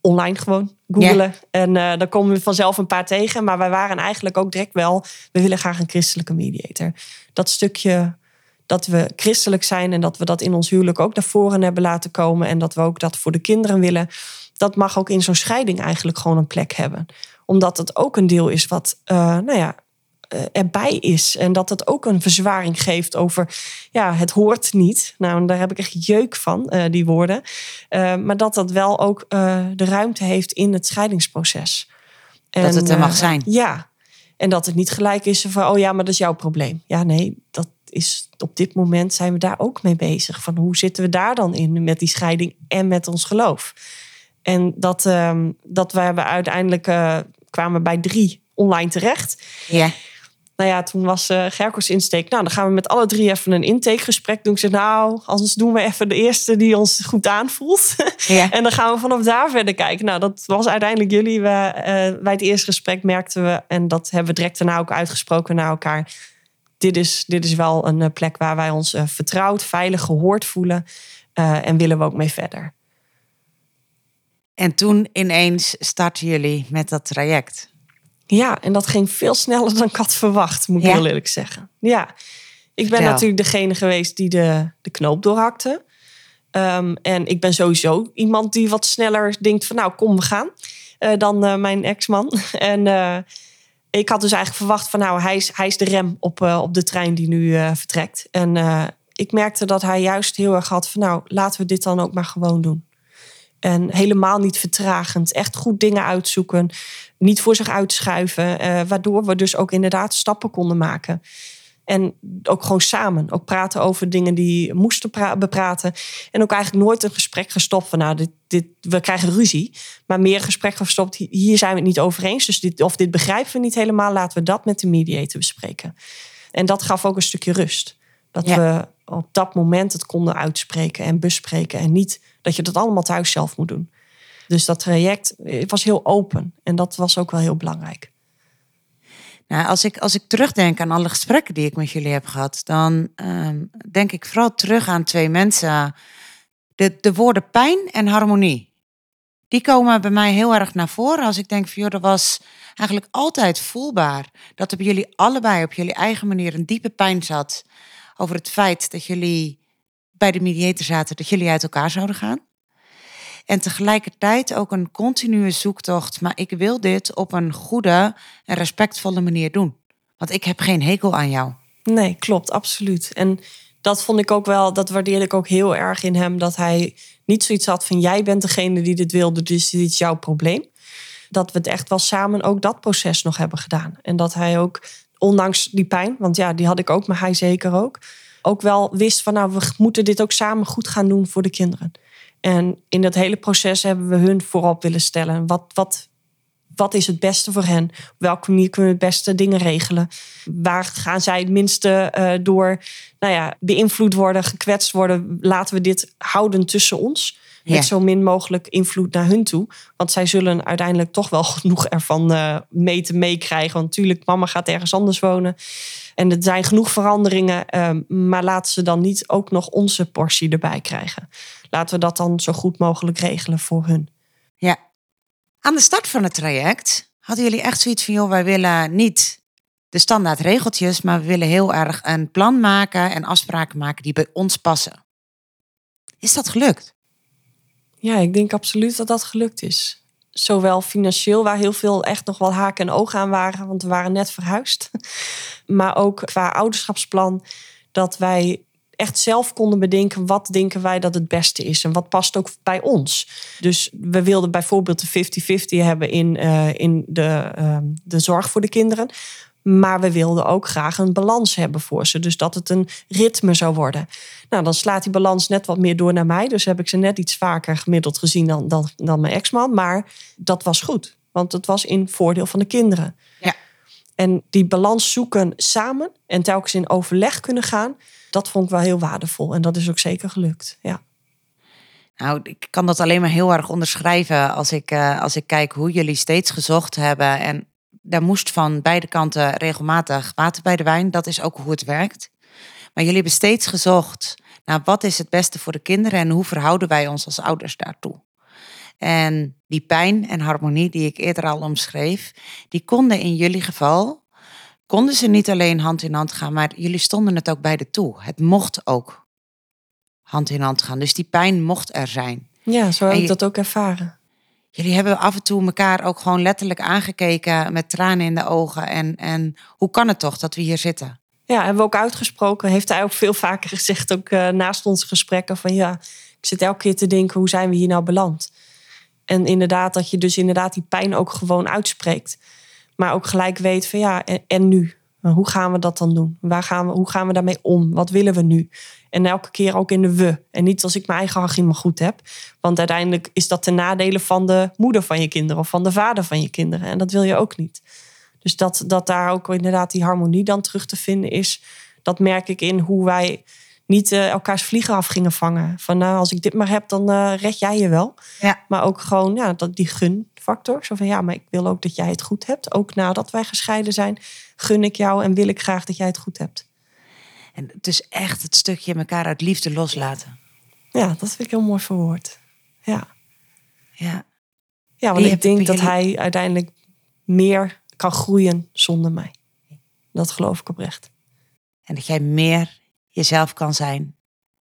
Online gewoon googelen. En uh, dan komen we vanzelf een paar tegen. Maar wij waren eigenlijk ook direct wel... we willen graag een christelijke mediator. Dat stukje dat we christelijk zijn... en dat we dat in ons huwelijk ook naar voren hebben laten komen... en dat we ook dat voor de kinderen willen... dat mag ook in zo'n scheiding eigenlijk gewoon een plek hebben. Omdat het ook een deel is wat... Uh, nou ja, eh, erbij is. En dat het ook een verzwaring geeft over, ja, het hoort niet. Nou, daar heb ik echt jeuk van, uh, die woorden. Uh, maar dat dat wel ook de ruimte heeft in het scheidingsproces. En, dat het er mag zijn. ja, en dat het niet gelijk is van, oh ja, maar dat is jouw probleem. Ja, nee, dat is op dit moment zijn we daar ook mee bezig. Van hoe zitten we daar dan in met die scheiding en met ons geloof? En dat, uh, dat we uiteindelijk kwamen bij drie online terecht. Ja nou ja, toen was uh, Gerkos insteek. Nou, dan gaan we met alle drie even een intakegesprek doen. Ik zeg, nou, anders doen we even de eerste die ons goed aanvoelt. (laughs) Ja. en dan gaan we vanaf daar verder kijken. Nou, dat was uiteindelijk jullie. We, uh, bij het eerste gesprek merkten we, en dat hebben we direct daarna ook uitgesproken naar elkaar. Dit is, dit is wel een eh, plek waar wij ons vertrouwd, veilig, gehoord voelen. en willen we ook mee verder. En toen ineens starten jullie met dat traject. Ja, en dat ging veel sneller dan ik had verwacht, moet ik heel eerlijk zeggen. Ja, ik ben natuurlijk degene geweest die de, de knoop doorhakte. Um, en ik ben sowieso iemand die wat sneller denkt van nou, kom, we gaan. Uh, dan uh, mijn ex-man. (laughs) en uh, ik had dus eigenlijk verwacht van nou, hij is, hij is de rem op, op de trein die nu vertrekt. En ik merkte dat hij juist heel erg had van nou, laten we dit dan ook maar gewoon doen. En helemaal niet vertragend. Echt goed dingen uitzoeken. Niet voor zich uitschuiven. Uh, waardoor we dus ook inderdaad stappen konden maken. En ook gewoon samen. Ook praten over dingen die moesten bepraten. En ook eigenlijk nooit een gesprek gestopt van nou, dit, dit, we krijgen ruzie. Maar meer gesprek gestopt. Hier zijn we het niet over eens. Dus dit, of dit begrijpen we niet helemaal. Laten we dat met de mediator bespreken. En dat gaf ook een stukje rust. Dat we op dat moment het konden uitspreken en bespreken. En niet dat je dat allemaal thuis zelf moet doen. Dus dat traject was heel open. En dat was ook wel heel belangrijk. Nou, als, ik, als ik terugdenk aan alle gesprekken die ik met jullie heb gehad, dan ehm, denk ik vooral terug aan twee mensen. De, de woorden pijn en harmonie. Die komen bij mij heel erg naar voren als ik denk van joh, dat was eigenlijk altijd voelbaar. Dat er bij jullie allebei op jullie eigen manier een diepe pijn zat over het feit dat jullie bij de mediator zaten, dat jullie uit elkaar zouden gaan. En tegelijkertijd ook een continue zoektocht. Maar ik wil dit op een goede en respectvolle manier doen. Want ik heb geen hekel aan jou. Nee, klopt, absoluut. En dat vond ik ook wel, dat waardeerde ik ook heel erg in hem. Dat hij niet zoiets had van jij bent degene die dit wilde, dus dit is jouw probleem. Dat we het echt wel samen ook dat proces nog hebben gedaan. En dat hij ook, ondanks die pijn, want ja, die had ik ook, maar hij zeker ook. Ook wel wist van nou, we moeten dit ook samen goed gaan doen voor de kinderen. En in dat hele proces hebben we hun voorop willen stellen. Wat, wat, wat is het beste voor hen? Op welke manier kunnen we het beste dingen regelen? Waar gaan zij het minste uh, door nou ja, beïnvloed worden, gekwetst worden? Laten we dit houden tussen ons. Met zo min mogelijk invloed naar hun toe. Want zij zullen uiteindelijk toch wel (laughs) genoeg ervan uh, mee te meekrijgen. Want natuurlijk, mama gaat ergens anders wonen. En er zijn genoeg veranderingen. Uh, maar laten ze dan niet ook nog onze portie erbij krijgen laten we dat dan zo goed mogelijk regelen voor hun. Ja. Aan de start van het traject hadden jullie echt zoiets van, joh, wij willen niet de standaard regeltjes, maar we willen heel erg een plan maken en afspraken maken die bij ons passen. Is dat gelukt? Ja, ik denk absoluut dat dat gelukt is. Zowel financieel, waar heel veel echt nog wel haken en ogen aan waren, want we waren net verhuisd. (laughs) Maar ook qua ouderschapsplan, dat wij echt zelf konden bedenken wat denken wij dat het beste is en wat past ook bij ons. Dus we wilden bijvoorbeeld de 50-50 hebben in, uh, in de, uh, de zorg voor de kinderen. Maar we wilden ook graag een balans hebben voor ze. Dus dat het een ritme zou worden. Nou, dan slaat die balans net wat meer door naar mij. Dus heb ik ze net iets vaker gemiddeld gezien dan, dan, dan mijn ex-man. Maar dat was goed. Want het was in voordeel van de kinderen. Ja. En die balans zoeken samen en telkens in overleg kunnen gaan. Dat vond ik wel heel waardevol. En dat is ook zeker gelukt. Ja. Nou, ik kan dat alleen maar heel erg onderschrijven als ik, uh, als ik kijk hoe jullie steeds gezocht hebben. En daar moest van beide kanten regelmatig water bij de wijn. Dat is ook hoe het werkt. Maar jullie hebben steeds gezocht naar wat is het beste voor de kinderen en hoe verhouden wij ons als ouders daartoe. En die pijn en harmonie die ik eerder al omschreef, die konden in jullie geval, konden ze niet alleen hand in hand gaan, maar jullie stonden het ook beide toe. Het mocht ook hand in hand gaan. Dus die pijn mocht er zijn. Ja, zo heb ik dat ook ervaren. Jullie hebben af en toe elkaar ook gewoon letterlijk aangekeken met tranen in de ogen. En, en hoe kan het toch dat we hier zitten? Ja, hebben we ook uitgesproken. Heeft hij ook veel vaker gezegd, ook uh, naast onze gesprekken, van ja, ik zit elke keer te denken, hoe zijn we hier nou beland? En inderdaad, dat je dus inderdaad die pijn ook gewoon uitspreekt. Maar ook gelijk weet van ja, en nu? Hoe gaan we dat dan doen? Waar gaan we, hoe gaan we daarmee om? Wat willen we nu? En elke keer ook in de we. En niet als ik mijn eigen argument goed heb. Want uiteindelijk is dat ten nadele van de moeder van je kinderen of van de vader van je kinderen. En dat wil je ook niet. Dus dat, dat daar ook inderdaad die harmonie dan terug te vinden is. Dat merk ik in hoe wij niet uh, elkaars vliegen af gingen vangen. Van nou, als ik dit maar heb, dan uh, red jij je wel. Ja. Maar ook gewoon ja, dat, die gunfactor. Zo van ja, maar ik wil ook dat jij het goed hebt. Ook nadat wij gescheiden zijn, gun ik jou en wil ik graag dat jij het goed hebt. En het is echt het stukje elkaar uit liefde loslaten. Ja, dat vind ik heel mooi verwoord. Ja. Ja. Ja, want ik denk dat hij uiteindelijk meer kan groeien zonder mij. Dat geloof ik oprecht. En dat jij meer jezelf kan zijn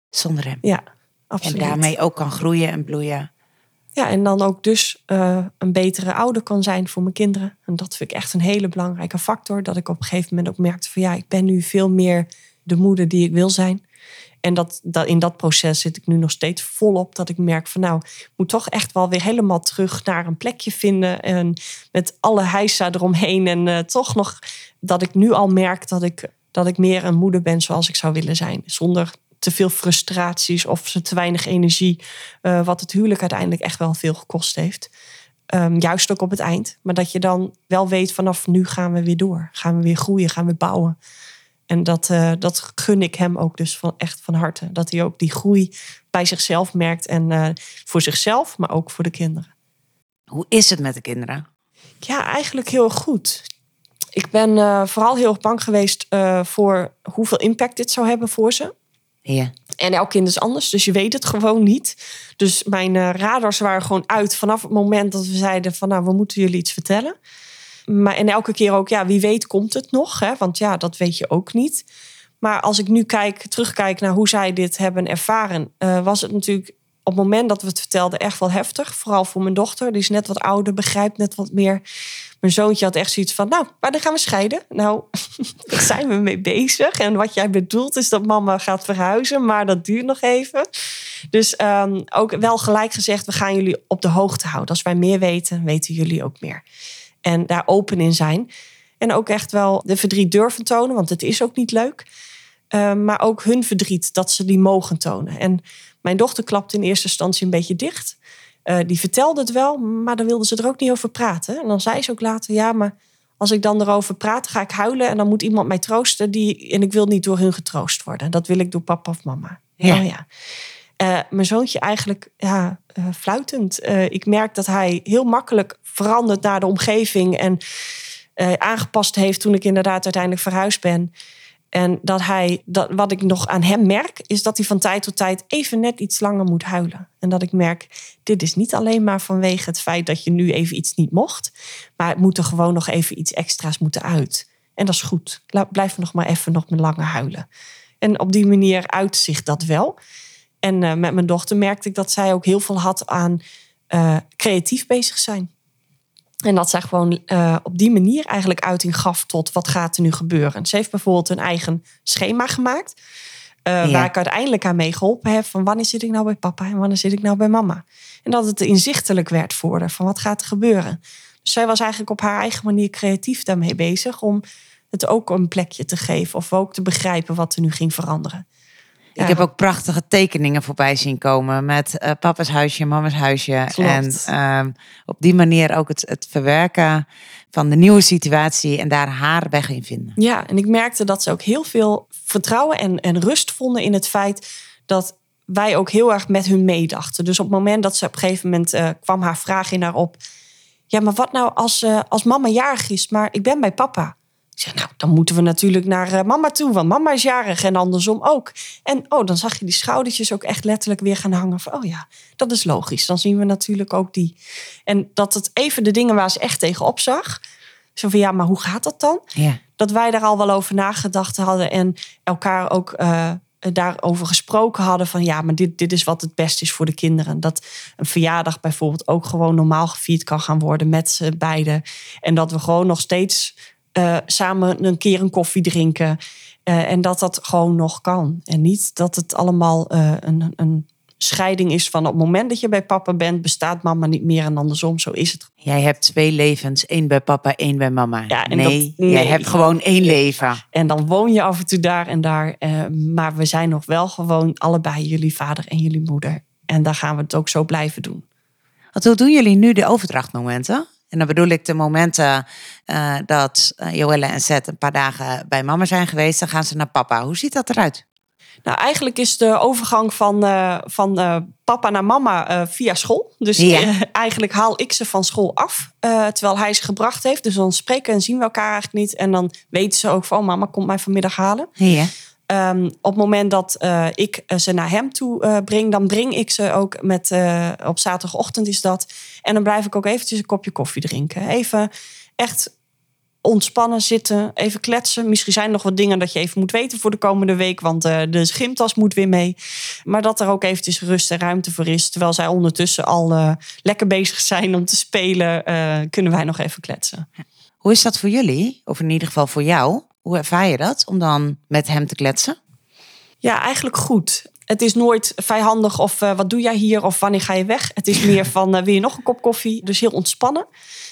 zonder hem. Ja, absoluut. En daarmee ook kan groeien en bloeien. Ja, en dan ook dus uh, een betere ouder kan zijn voor mijn kinderen. En dat vind ik echt een hele belangrijke factor. Dat ik op een gegeven moment ook merkte van ja, ik ben nu veel meer de moeder die ik wil zijn. En dat, dat, in dat proces zit ik nu nog steeds volop. Dat ik merk van nou, ik moet toch echt wel weer helemaal terug naar een plekje vinden. En met alle heisa eromheen. En uh, toch nog dat ik nu al merk dat ik dat ik meer een moeder ben zoals ik zou willen zijn. Zonder te veel frustraties of te weinig energie. Uh, wat het huwelijk uiteindelijk echt wel veel gekost heeft. Um, juist ook op het eind. Maar dat je dan wel weet vanaf nu gaan we weer door. Gaan we weer groeien, gaan we bouwen. En dat, uh, dat gun ik hem ook dus van, echt van harte. Dat hij ook die groei bij zichzelf merkt. En uh, voor zichzelf, maar ook voor de kinderen. Hoe is het met de kinderen? Ja, eigenlijk heel goed ik ben uh, vooral heel erg bang geweest voor hoeveel impact dit zou hebben voor ze. Ja. En elk kind is anders, dus je weet het gewoon niet. Dus mijn uh, radars waren gewoon uit vanaf het moment dat we zeiden van nou, we moeten jullie iets vertellen. Maar en elke keer ook, ja, wie weet komt het nog, hè? want ja, dat weet je ook niet. Maar als ik nu kijk, terugkijk naar hoe zij dit hebben ervaren, was het natuurlijk op het moment dat we het vertelden echt wel heftig. Vooral voor mijn dochter, die is net wat ouder, begrijpt net wat meer. Mijn zoontje had echt zoiets van, nou, waar dan gaan we scheiden? Nou, (laughs) daar zijn we mee bezig. En wat jij bedoelt is dat mama gaat verhuizen, maar dat duurt nog even. Dus um, ook wel gelijk gezegd, we gaan jullie op de hoogte houden. Als wij meer weten, weten jullie ook meer. En daar open in zijn. En ook echt wel de verdriet durven tonen, want het is ook niet leuk. Um, maar ook hun verdriet, dat ze die mogen tonen. En mijn dochter klapte in eerste instantie een beetje dicht. Uh, die vertelde het wel, maar dan wilde ze er ook niet over praten. En dan zei ze ook later, ja, maar als ik dan erover praat, ga ik huilen en dan moet iemand mij troosten. Die, en ik wil niet door hun getroost worden. Dat wil ik door papa of mama. Ja. Ja. Uh, mijn zoontje eigenlijk ja, uh, fluitend. ik merk dat hij heel makkelijk verandert naar de omgeving en aangepast heeft toen ik inderdaad uiteindelijk verhuisd ben. En dat hij, dat, wat ik nog aan hem merk, is dat hij van tijd tot tijd even net iets langer moet huilen. En dat ik merk, dit is niet alleen maar vanwege het feit dat je nu even iets niet mocht, maar het moet er gewoon nog even iets extra's moeten uit. En dat is goed. Blijf nog maar even nog langer huilen. En op die manier uitzicht dat wel. En uh, met mijn dochter merkte ik dat zij ook heel veel had aan uh, creatief bezig zijn. En dat zij gewoon uh, op die manier eigenlijk uiting gaf tot wat gaat er nu gebeuren. Ze heeft bijvoorbeeld een eigen schema gemaakt. Uh, ja. Waar ik uiteindelijk aan mee geholpen heb. Van wanneer zit ik nou bij papa en wanneer zit ik nou bij mama. En dat het inzichtelijk werd voor haar. Van wat gaat er gebeuren. Dus zij was eigenlijk op haar eigen manier creatief daarmee bezig. Om het ook een plekje te geven. Of ook te begrijpen wat er nu ging veranderen. Ik heb ook prachtige tekeningen voorbij zien komen met uh, papa's huisje, mama's huisje. Klopt. En ehm, op die manier ook het, het verwerken van de nieuwe situatie en daar haar weg in vinden. Ja, en ik merkte dat ze ook heel veel vertrouwen en, en rust vonden in het feit dat wij ook heel erg met hun meedachten. Dus op het moment dat ze op een gegeven moment uh, kwam haar vraag in haar op. Ja, maar wat nou als, uh, als mama jarig is, maar ik ben bij papa? Ik zeg, nou, dan moeten we natuurlijk naar uh, mama toe, want mama is jarig en andersom ook. En oh, dan zag je die schoudertjes ook echt letterlijk weer gaan hangen. Van, oh ja, dat is logisch. Dan zien we natuurlijk ook die. En dat het even de dingen waar ze echt tegenop zag. Zo van, ja, maar hoe gaat dat dan? Ja. Dat wij daar al wel over nagedacht hadden en elkaar ook uh, daarover gesproken hadden. Van ja, maar dit, dit is wat het beste is voor de kinderen. Dat een verjaardag bijvoorbeeld ook gewoon normaal gevierd kan gaan worden met z'n beiden. En dat we gewoon nog steeds uh, samen een keer een koffie drinken. Uh, en dat dat gewoon nog kan. En niet dat het allemaal uh, een, een scheiding is van op het moment dat je bij papa bent, bestaat mama niet meer en andersom. Zo is het. Jij hebt twee levens, één bij papa, één bij mama. Ja, nee, dat- nee. jij hebt gewoon één leven. En dan woon je af en toe daar en daar. eh, maar we zijn nog wel gewoon allebei jullie vader en jullie moeder. En daar gaan we het ook zo blijven doen. Want hoe doen jullie nu de overdrachtmomenten? En dan bedoel ik de momenten eh, dat uh, Joelle en Zet een paar dagen bij mama zijn geweest. Dan gaan ze naar papa. Hoe ziet dat eruit? Nou, eigenlijk is de overgang van, uh, van uh, papa naar mama uh, via school. Dus Ja. eigenlijk haal ik ze van school af, eh, terwijl hij ze gebracht heeft. Dus dan spreken en zien we elkaar eigenlijk niet. En dan weten ze ook van, oh, mama komt mij vanmiddag halen. Ja. Um, op het moment dat uh, ik ze naar hem toe uh, breng, dan breng ik ze ook met, op zaterdagochtend is dat. En dan blijf ik ook eventjes een kopje koffie drinken. Even echt ontspannen zitten, even kletsen. Misschien zijn er nog wat dingen dat je even moet weten voor de komende week, want de gymtas moet weer mee. Maar dat er ook eventjes rust en ruimte voor is. Terwijl zij ondertussen al lekker bezig zijn om te spelen, kunnen wij nog even kletsen. Hoe is dat voor jullie? Of in ieder geval voor jou? Hoe ervaar je dat om dan met hem te kletsen? Ja, eigenlijk goed. Het is nooit vijandig of uh, wat doe jij hier of wanneer ga je weg. Het is meer (laughs) van uh, wil je nog een kop koffie? Dus heel ontspannen.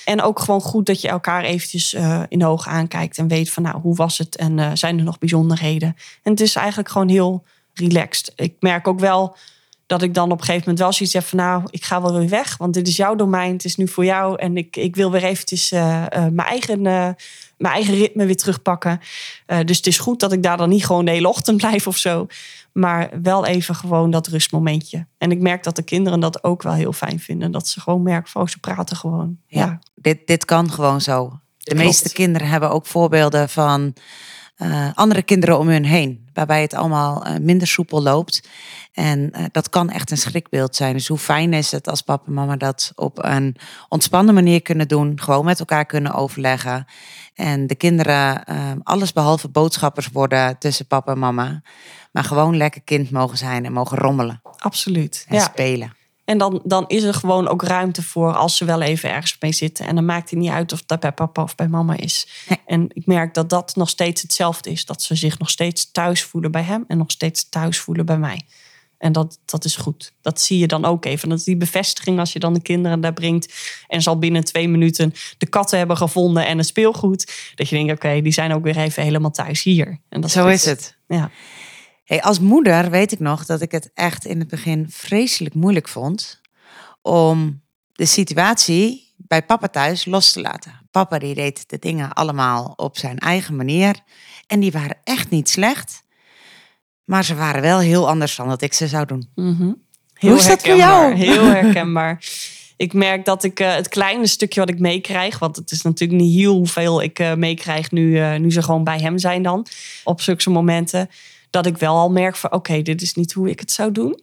En ook gewoon goed dat je elkaar eventjes uh, in de ogen aankijkt en weet van nou hoe was het en zijn er nog bijzonderheden. En het is eigenlijk gewoon heel relaxed. Ik merk ook wel dat ik dan op een gegeven moment wel zoiets heb van nou ik ga wel weer weg, want dit is jouw domein, het is nu voor jou en ik, ik wil weer eventjes mijn eigen mijn eigen ritme weer terugpakken. Uh, dus het is goed dat ik daar dan niet gewoon de hele ochtend (laughs) blijf of zo. Maar wel even gewoon dat rustmomentje. En ik merk dat de kinderen dat ook wel heel fijn vinden. Dat ze gewoon merken van, oh, ze praten gewoon. Ja, ja. Dit, dit kan gewoon zo. De Klopt. meeste kinderen hebben ook voorbeelden van uh, andere kinderen om hun heen. Waarbij het allemaal uh, minder soepel loopt. En dat kan echt een schrikbeeld zijn. Dus hoe fijn is het als papa en mama dat op een ontspannen manier kunnen doen. Gewoon met elkaar kunnen overleggen. En de kinderen uh, alles behalve boodschappers worden tussen papa en mama. Maar gewoon lekker kind mogen zijn en mogen rommelen. Absoluut. En ja. spelen. En dan, dan is er gewoon ook ruimte voor als ze wel even ergens mee zitten. En dan maakt het niet uit of dat bij papa of bij mama is. Nee. En ik merk dat dat nog steeds hetzelfde is. Dat ze zich nog steeds thuis voelen bij hem en nog steeds thuis voelen bij mij. En dat, dat is goed. Dat zie je dan ook even. Dat is die bevestiging als je dan de kinderen daar brengt. En ze al binnen twee minuten de katten hebben gevonden en het speelgoed. Dat je denkt, oké, okay, die zijn ook weer even helemaal thuis hier. En dat Zo is het. Ja. Hey, als moeder weet ik nog dat ik het echt in het begin vreselijk moeilijk vond. Om de situatie bij papa thuis los te laten. Papa die deed de dingen allemaal op zijn eigen manier. En die waren echt niet slecht. Maar ze waren wel heel anders dan dat ik ze zou doen. Mm -hmm. Heel Hoe is dat voor jou? Heel (laughs) herkenbaar. ik merk dat ik uh, het kleine stukje wat ik meekrijg, want het is natuurlijk niet heel hoeveel ik uh, meekrijg nu, uh, nu ze gewoon bij hem zijn dan, op zulke momenten, dat ik wel al merk van oké, okay, dit is niet hoe ik het zou doen.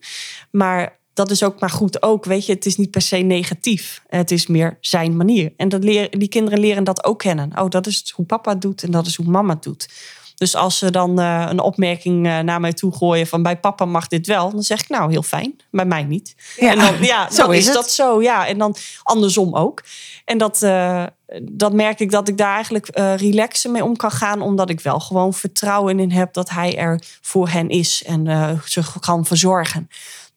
Maar dat is ook maar goed ook, weet je, het is niet per se negatief. Het is meer zijn manier. En dat leren, die kinderen leren dat ook kennen. Oh, dat is hoe papa het doet en dat is hoe mama het doet. Dus als ze dan uh, een opmerking uh, naar mij toe gooien van bij papa mag dit wel, dan zeg ik nou heel fijn, bij mij niet. Ja, en dan, ja, (laughs) zo dan is, dat zo, ja. En dan andersom ook. En dat, uh, dat merk ik dat ik daar eigenlijk relaxen mee om kan gaan, omdat ik wel gewoon vertrouwen in heb dat hij er voor hen is en ze kan verzorgen.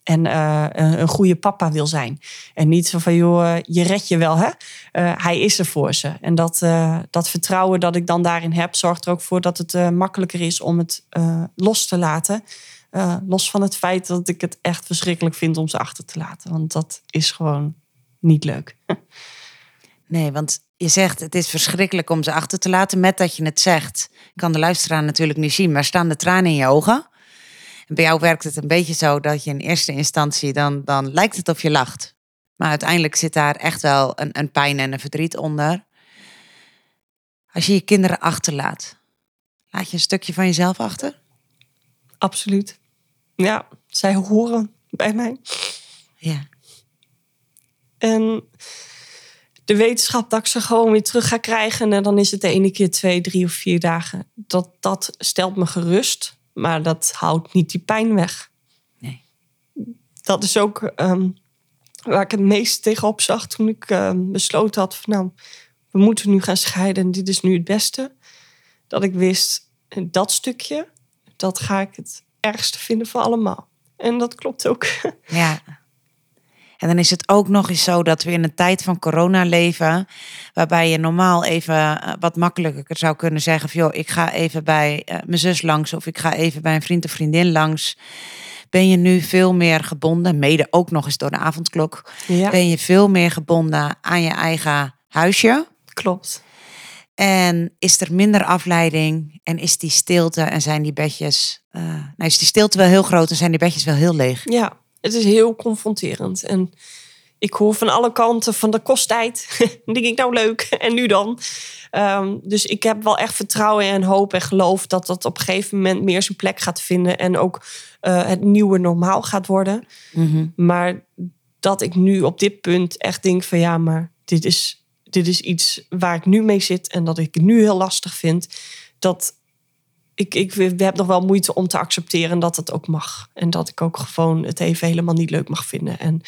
En uh, een goede papa wil zijn. En niet zo van, joh, je red je wel, hè? Uh, hij is er voor ze. En dat, uh, dat vertrouwen dat ik dan daarin heb, zorgt er ook voor dat het makkelijker is om het los te laten. los van het feit dat ik het echt verschrikkelijk vind om ze achter te laten. Want dat is gewoon niet leuk. (laughs) Nee, want je zegt het is verschrikkelijk om ze achter te laten. Met dat je het zegt, kan de luisteraar natuurlijk niet zien, maar staan de tranen in je ogen. En bij jou werkt het een beetje zo dat je in eerste instantie dan, dan lijkt het of je lacht. Maar uiteindelijk zit daar echt wel een, een pijn en een verdriet onder. Als je je kinderen achterlaat, laat je een stukje van jezelf achter? Absoluut. Ja, zij horen bij mij. Ja. En de wetenschap dat ik ze gewoon weer terug ga krijgen. En dan is het de ene keer twee, drie of vier dagen. Dat, dat stelt me gerust. Maar dat houdt niet die pijn weg. Nee. Dat is ook ehm, waar ik het meest tegenop zag toen ik um, besloten had van nou, we moeten nu gaan scheiden en dit is nu het beste. Dat ik wist, dat stukje, dat ga ik het ergste vinden van allemaal. En dat klopt ook. Ja. (laughs) En dan is het ook nog eens zo dat we in een tijd van corona leven, waarbij je normaal even eh, wat makkelijker zou kunnen zeggen: van, joh, ik ga even bij uh, mijn zus langs of ik ga even bij een vriend of vriendin langs. Ben je nu veel meer gebonden, mede ook nog eens door de avondklok, ja. ben je veel meer gebonden aan je eigen huisje. Klopt. En is er minder afleiding en is die stilte en zijn die bedjes, uh, nou is die stilte wel heel groot en zijn die bedjes wel heel leeg. Ja, het is heel confronterend. En ik hoor van alle kanten van de kosttijd. (laughs) denk ik nou leuk. En nu dan? Um, dus ik heb wel echt vertrouwen en hoop en geloof dat dat op een gegeven moment meer zijn plek gaat vinden. En ook uh, het nieuwe normaal gaat worden. Mm -hmm. Maar dat ik nu op dit punt echt denk van ja, maar dit is, dit is iets waar ik nu mee zit. En dat ik het nu heel lastig vind. Dat ik, ik we heb nog wel moeite om te accepteren dat het ook mag. En dat ik ook gewoon het even helemaal niet leuk mag vinden. En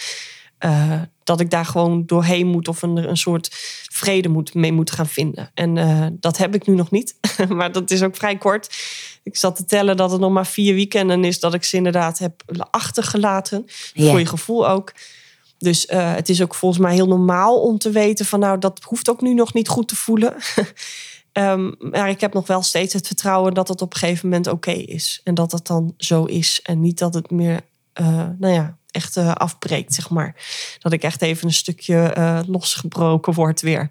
uh, dat ik daar gewoon doorheen moet of een, een soort vrede moet, mee moet gaan vinden. En uh, dat heb ik nu nog niet. (laughs) maar dat is ook vrij kort. Ik zat te tellen dat het nog maar vier weekenden is dat ik ze inderdaad heb achtergelaten. Ja. Voor je gevoel ook. Dus uh, het is ook volgens mij heel normaal om te weten van nou, dat hoeft ook nu nog niet goed te voelen. (laughs) Um, maar ik heb nog wel steeds het vertrouwen dat het op een gegeven moment oké okay is. En dat het dan zo is. En niet dat het meer, uh, nou ja, echt uh, afbreekt, zeg maar. Dat ik echt even een stukje uh, losgebroken word weer.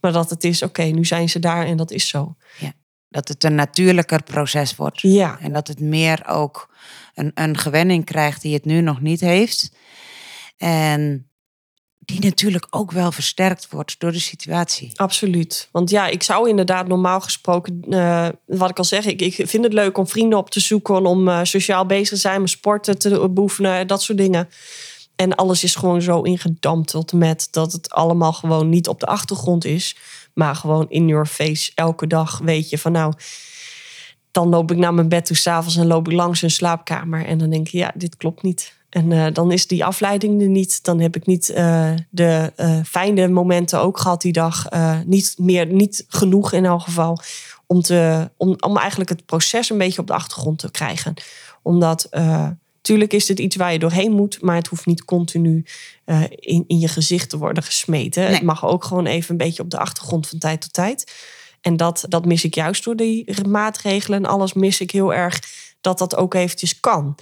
Maar dat het is, oké, okay, nu zijn ze daar en dat is zo. Ja, dat het een natuurlijker proces wordt. Ja. En dat het meer ook een, een gewenning krijgt die het nu nog niet heeft. En die natuurlijk ook wel versterkt wordt door de situatie. Absoluut. Want ja, ik zou inderdaad normaal gesproken, uh, wat ik al zeg, ik, ik vind het leuk om vrienden op te zoeken, om uh, sociaal bezig te zijn, mijn sporten te beoefenen, dat soort dingen. En alles is gewoon zo ingedampt met dat het allemaal gewoon niet op de achtergrond is, maar gewoon in your face elke dag weet je van nou, dan loop ik naar mijn bed toe s'avonds en loop ik langs hun slaapkamer en dan denk ik ja, dit klopt niet. En uh, dan is die afleiding er niet. Dan heb ik niet uh, de uh, fijne momenten ook gehad die dag. niet meer, niet genoeg in elk geval. Om, te, om, om eigenlijk het proces een beetje op de achtergrond te krijgen. Omdat, tuurlijk is dit iets waar je doorheen moet. Maar het hoeft niet continu in, in je gezicht te worden gesmeten. Nee. Het mag ook gewoon even een beetje op de achtergrond van tijd tot tijd. En dat, dat mis ik juist door die maatregelen en alles mis ik heel erg. Dat dat ook eventjes kan.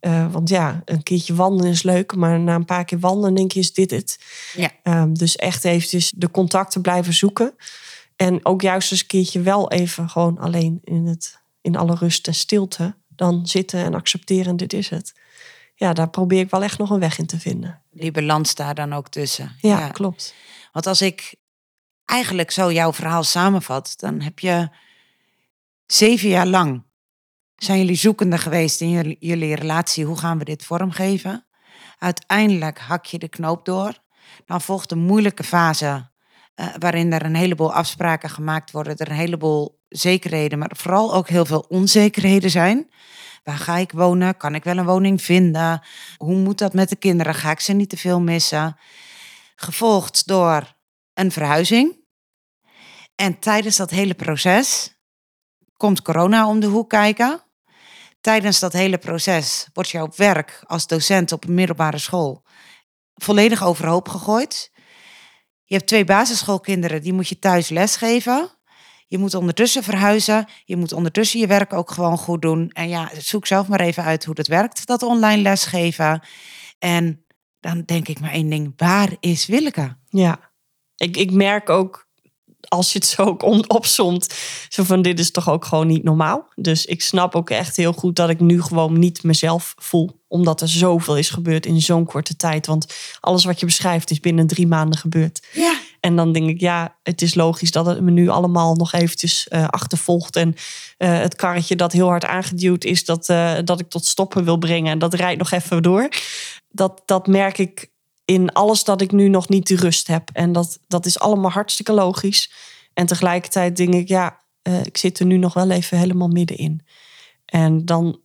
Uh, want ja, een keertje wandelen is leuk, maar na een paar keer wandelen denk je, is dit het? Ja. Um, dus echt eventjes de contacten blijven zoeken. En ook juist eens een keertje wel even gewoon alleen in, het, in alle rust en stilte dan zitten en accepteren, dit is het. Ja, daar probeer ik wel echt nog een weg in te vinden. Die balans daar dan ook tussen. Ja, ja. klopt. Want als ik eigenlijk zo jouw verhaal samenvat, dan heb je zeven jaar lang zijn jullie zoekende geweest in jullie, jullie relatie? Hoe gaan we dit vormgeven? Uiteindelijk hak je de knoop door. Dan volgt een moeilijke fase uh, waarin er een heleboel afspraken gemaakt worden, er een heleboel zekerheden, maar vooral ook heel veel onzekerheden zijn. Waar ga ik wonen? Kan ik wel een woning vinden? Hoe moet dat met de kinderen? Ga ik ze niet te veel missen? Gevolgd door een verhuizing. En tijdens dat hele proces komt corona om de hoek kijken. Tijdens dat hele proces wordt jouw werk als docent op een middelbare school volledig overhoop gegooid. Je hebt twee basisschoolkinderen, die moet je thuis lesgeven. Je moet ondertussen verhuizen. Je moet ondertussen je werk ook gewoon goed doen. En ja, zoek zelf maar even uit hoe dat werkt, dat online lesgeven. En dan denk ik maar één ding, waar is Willeke? Ja, ik, ik merk ook als je het zo ook opzomt, zo van dit is toch ook gewoon niet normaal. Dus ik snap ook echt heel goed dat ik nu gewoon niet mezelf voel, omdat er zoveel is gebeurd in zo'n korte tijd. Want alles wat je beschrijft is binnen drie maanden gebeurd. Ja. En dan denk ik, ja, het is logisch dat het me nu allemaal nog eventjes uh, achtervolgt. En uh, het karretje dat heel hard aangeduwd is, dat, uh, dat ik tot stoppen wil brengen. En dat rijdt nog even door. Dat, dat merk ik in alles dat ik nu nog niet de rust heb. En dat, dat is allemaal hartstikke logisch. En tegelijkertijd denk ik, ja, uh, ik zit er nu nog wel even helemaal middenin. En dan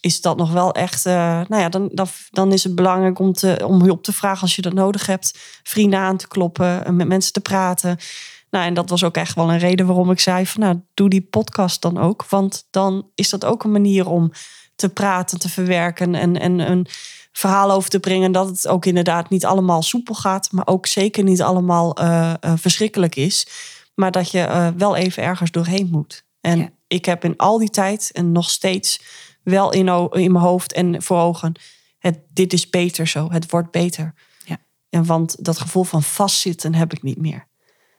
is dat nog wel echt, uh, nou ja, dan, dan, dan is het belangrijk om, te, om hulp te vragen als je dat nodig hebt. Vrienden aan te kloppen, met mensen te praten. Nou, en dat was ook echt wel een reden waarom ik zei van, nou, doe die podcast dan ook. Want dan is dat ook een manier om te praten, te verwerken en, en een verhaal over te brengen. Dat het ook inderdaad niet allemaal soepel gaat, maar ook zeker niet allemaal uh, uh, verschrikkelijk is. Maar dat je uh, wel even ergens doorheen moet. En ja. ik heb in al die tijd en nog steeds wel in, in mijn hoofd en voor ogen. Het, dit is beter zo. Het wordt beter. Ja. En want dat gevoel van vastzitten heb ik niet meer.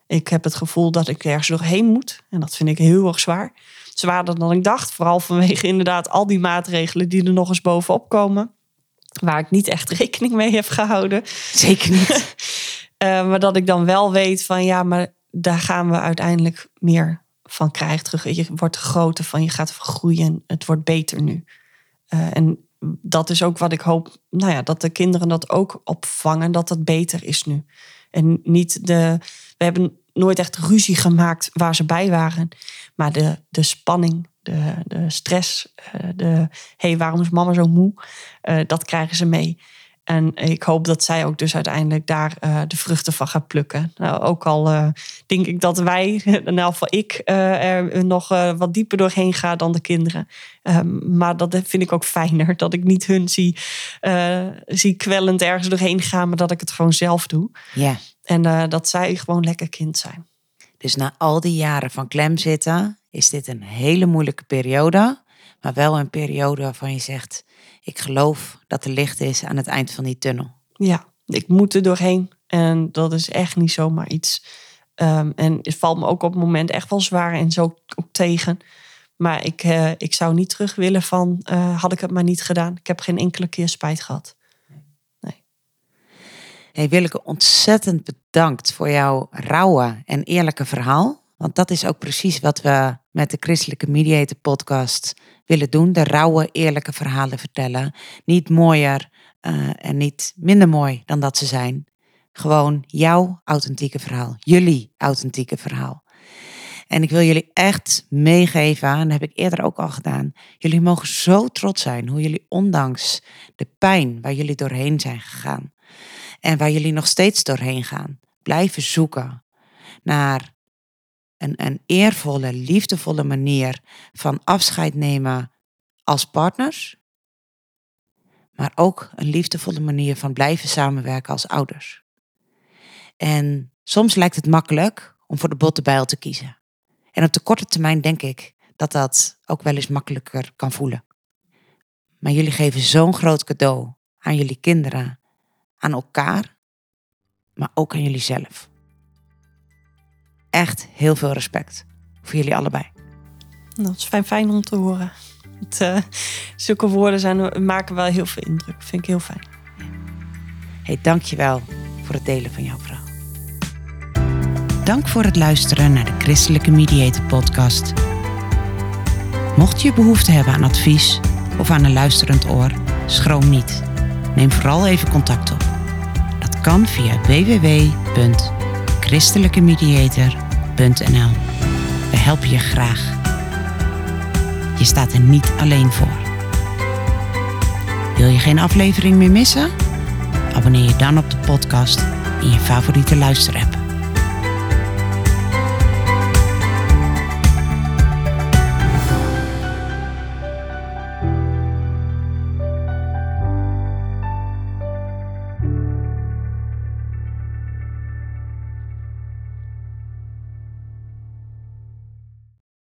Ik heb het gevoel dat ik ergens doorheen moet. En dat vind ik heel erg zwaar. Zwaarder dan ik dacht. Vooral vanwege inderdaad al die maatregelen die er nog eens bovenop komen. Waar ik niet echt rekening mee heb gehouden. Zeker niet. uh, (laughs) maar dat ik dan wel weet van ja, maar daar gaan we uiteindelijk meer van krijgen terug. Je wordt groter van, je gaat groeien. Het wordt beter nu. Uh, en dat is ook wat ik hoop, nou ja, dat de kinderen dat ook opvangen, dat het beter is nu. En niet de. We hebben nooit echt ruzie gemaakt waar ze bij waren. Maar de, de spanning, de, de stress, de hé, hey, waarom is mama zo moe? Uh, dat krijgen ze mee. En ik hoop dat zij ook dus uiteindelijk daar uh, de vruchten van gaat plukken. Nou, ook al denk ik dat wij, (laughs) in elk geval ik, er nog wat dieper doorheen ga dan de kinderen. Um, maar dat vind ik ook fijner. (laughs) Dat ik niet hun zie, zie kwellend ergens doorheen gaan, maar dat ik het gewoon zelf doe. Ja. En dat zij gewoon lekker kind zijn. Dus na al die jaren van klem zitten, is dit een hele moeilijke periode. Maar wel een periode waarvan je zegt, ik geloof dat er licht is aan het eind van die tunnel. Ja, ik moet er doorheen. En dat is echt niet zomaar iets. Um, en het valt me ook op het moment echt wel zwaar en zo ook tegen. Maar ik, uh, ik zou niet terug willen van, uh, had ik het maar niet gedaan. Ik heb geen enkele keer spijt gehad. Hey Willeke, ontzettend bedankt voor jouw rauwe en eerlijke verhaal. Want dat is ook precies wat we met de Christelijke Mediator podcast willen doen. De rauwe, eerlijke verhalen vertellen. Niet mooier uh, en niet minder mooi dan dat ze zijn. Gewoon jouw authentieke verhaal. Jullie authentieke verhaal. En ik wil jullie echt meegeven, en dat heb ik eerder ook al gedaan. Jullie mogen zo trots zijn hoe jullie ondanks de pijn waar jullie doorheen zijn gegaan. En waar jullie nog steeds doorheen gaan. Blijven zoeken naar een, een eervolle, liefdevolle manier van afscheid nemen als partners. Maar ook een liefdevolle manier van blijven samenwerken als ouders. En soms lijkt het makkelijk om voor de botte bijl te kiezen. En op de korte termijn denk ik dat dat ook wel eens makkelijker kan voelen. Maar jullie geven zo'n groot cadeau aan jullie kinderen, aan elkaar, maar ook aan jullie zelf echt heel veel respect voor jullie allebei. Dat is fijn, fijn om te horen. Het, uh, zulke woorden zijn, maken wel heel veel indruk. Vind ik heel fijn. Hey, dankjewel voor het delen van jouw verhaal. Dank voor het luisteren naar de Christelijke Mediator podcast. Mocht je behoefte hebben aan advies of aan een luisterend oor, schroom niet. Neem vooral even contact op. Kan via www.christelijkemediator.nl. We helpen je graag. Je staat er niet alleen voor. Wil je geen aflevering meer missen? Abonneer je dan op de podcast in je favoriete luisterapp.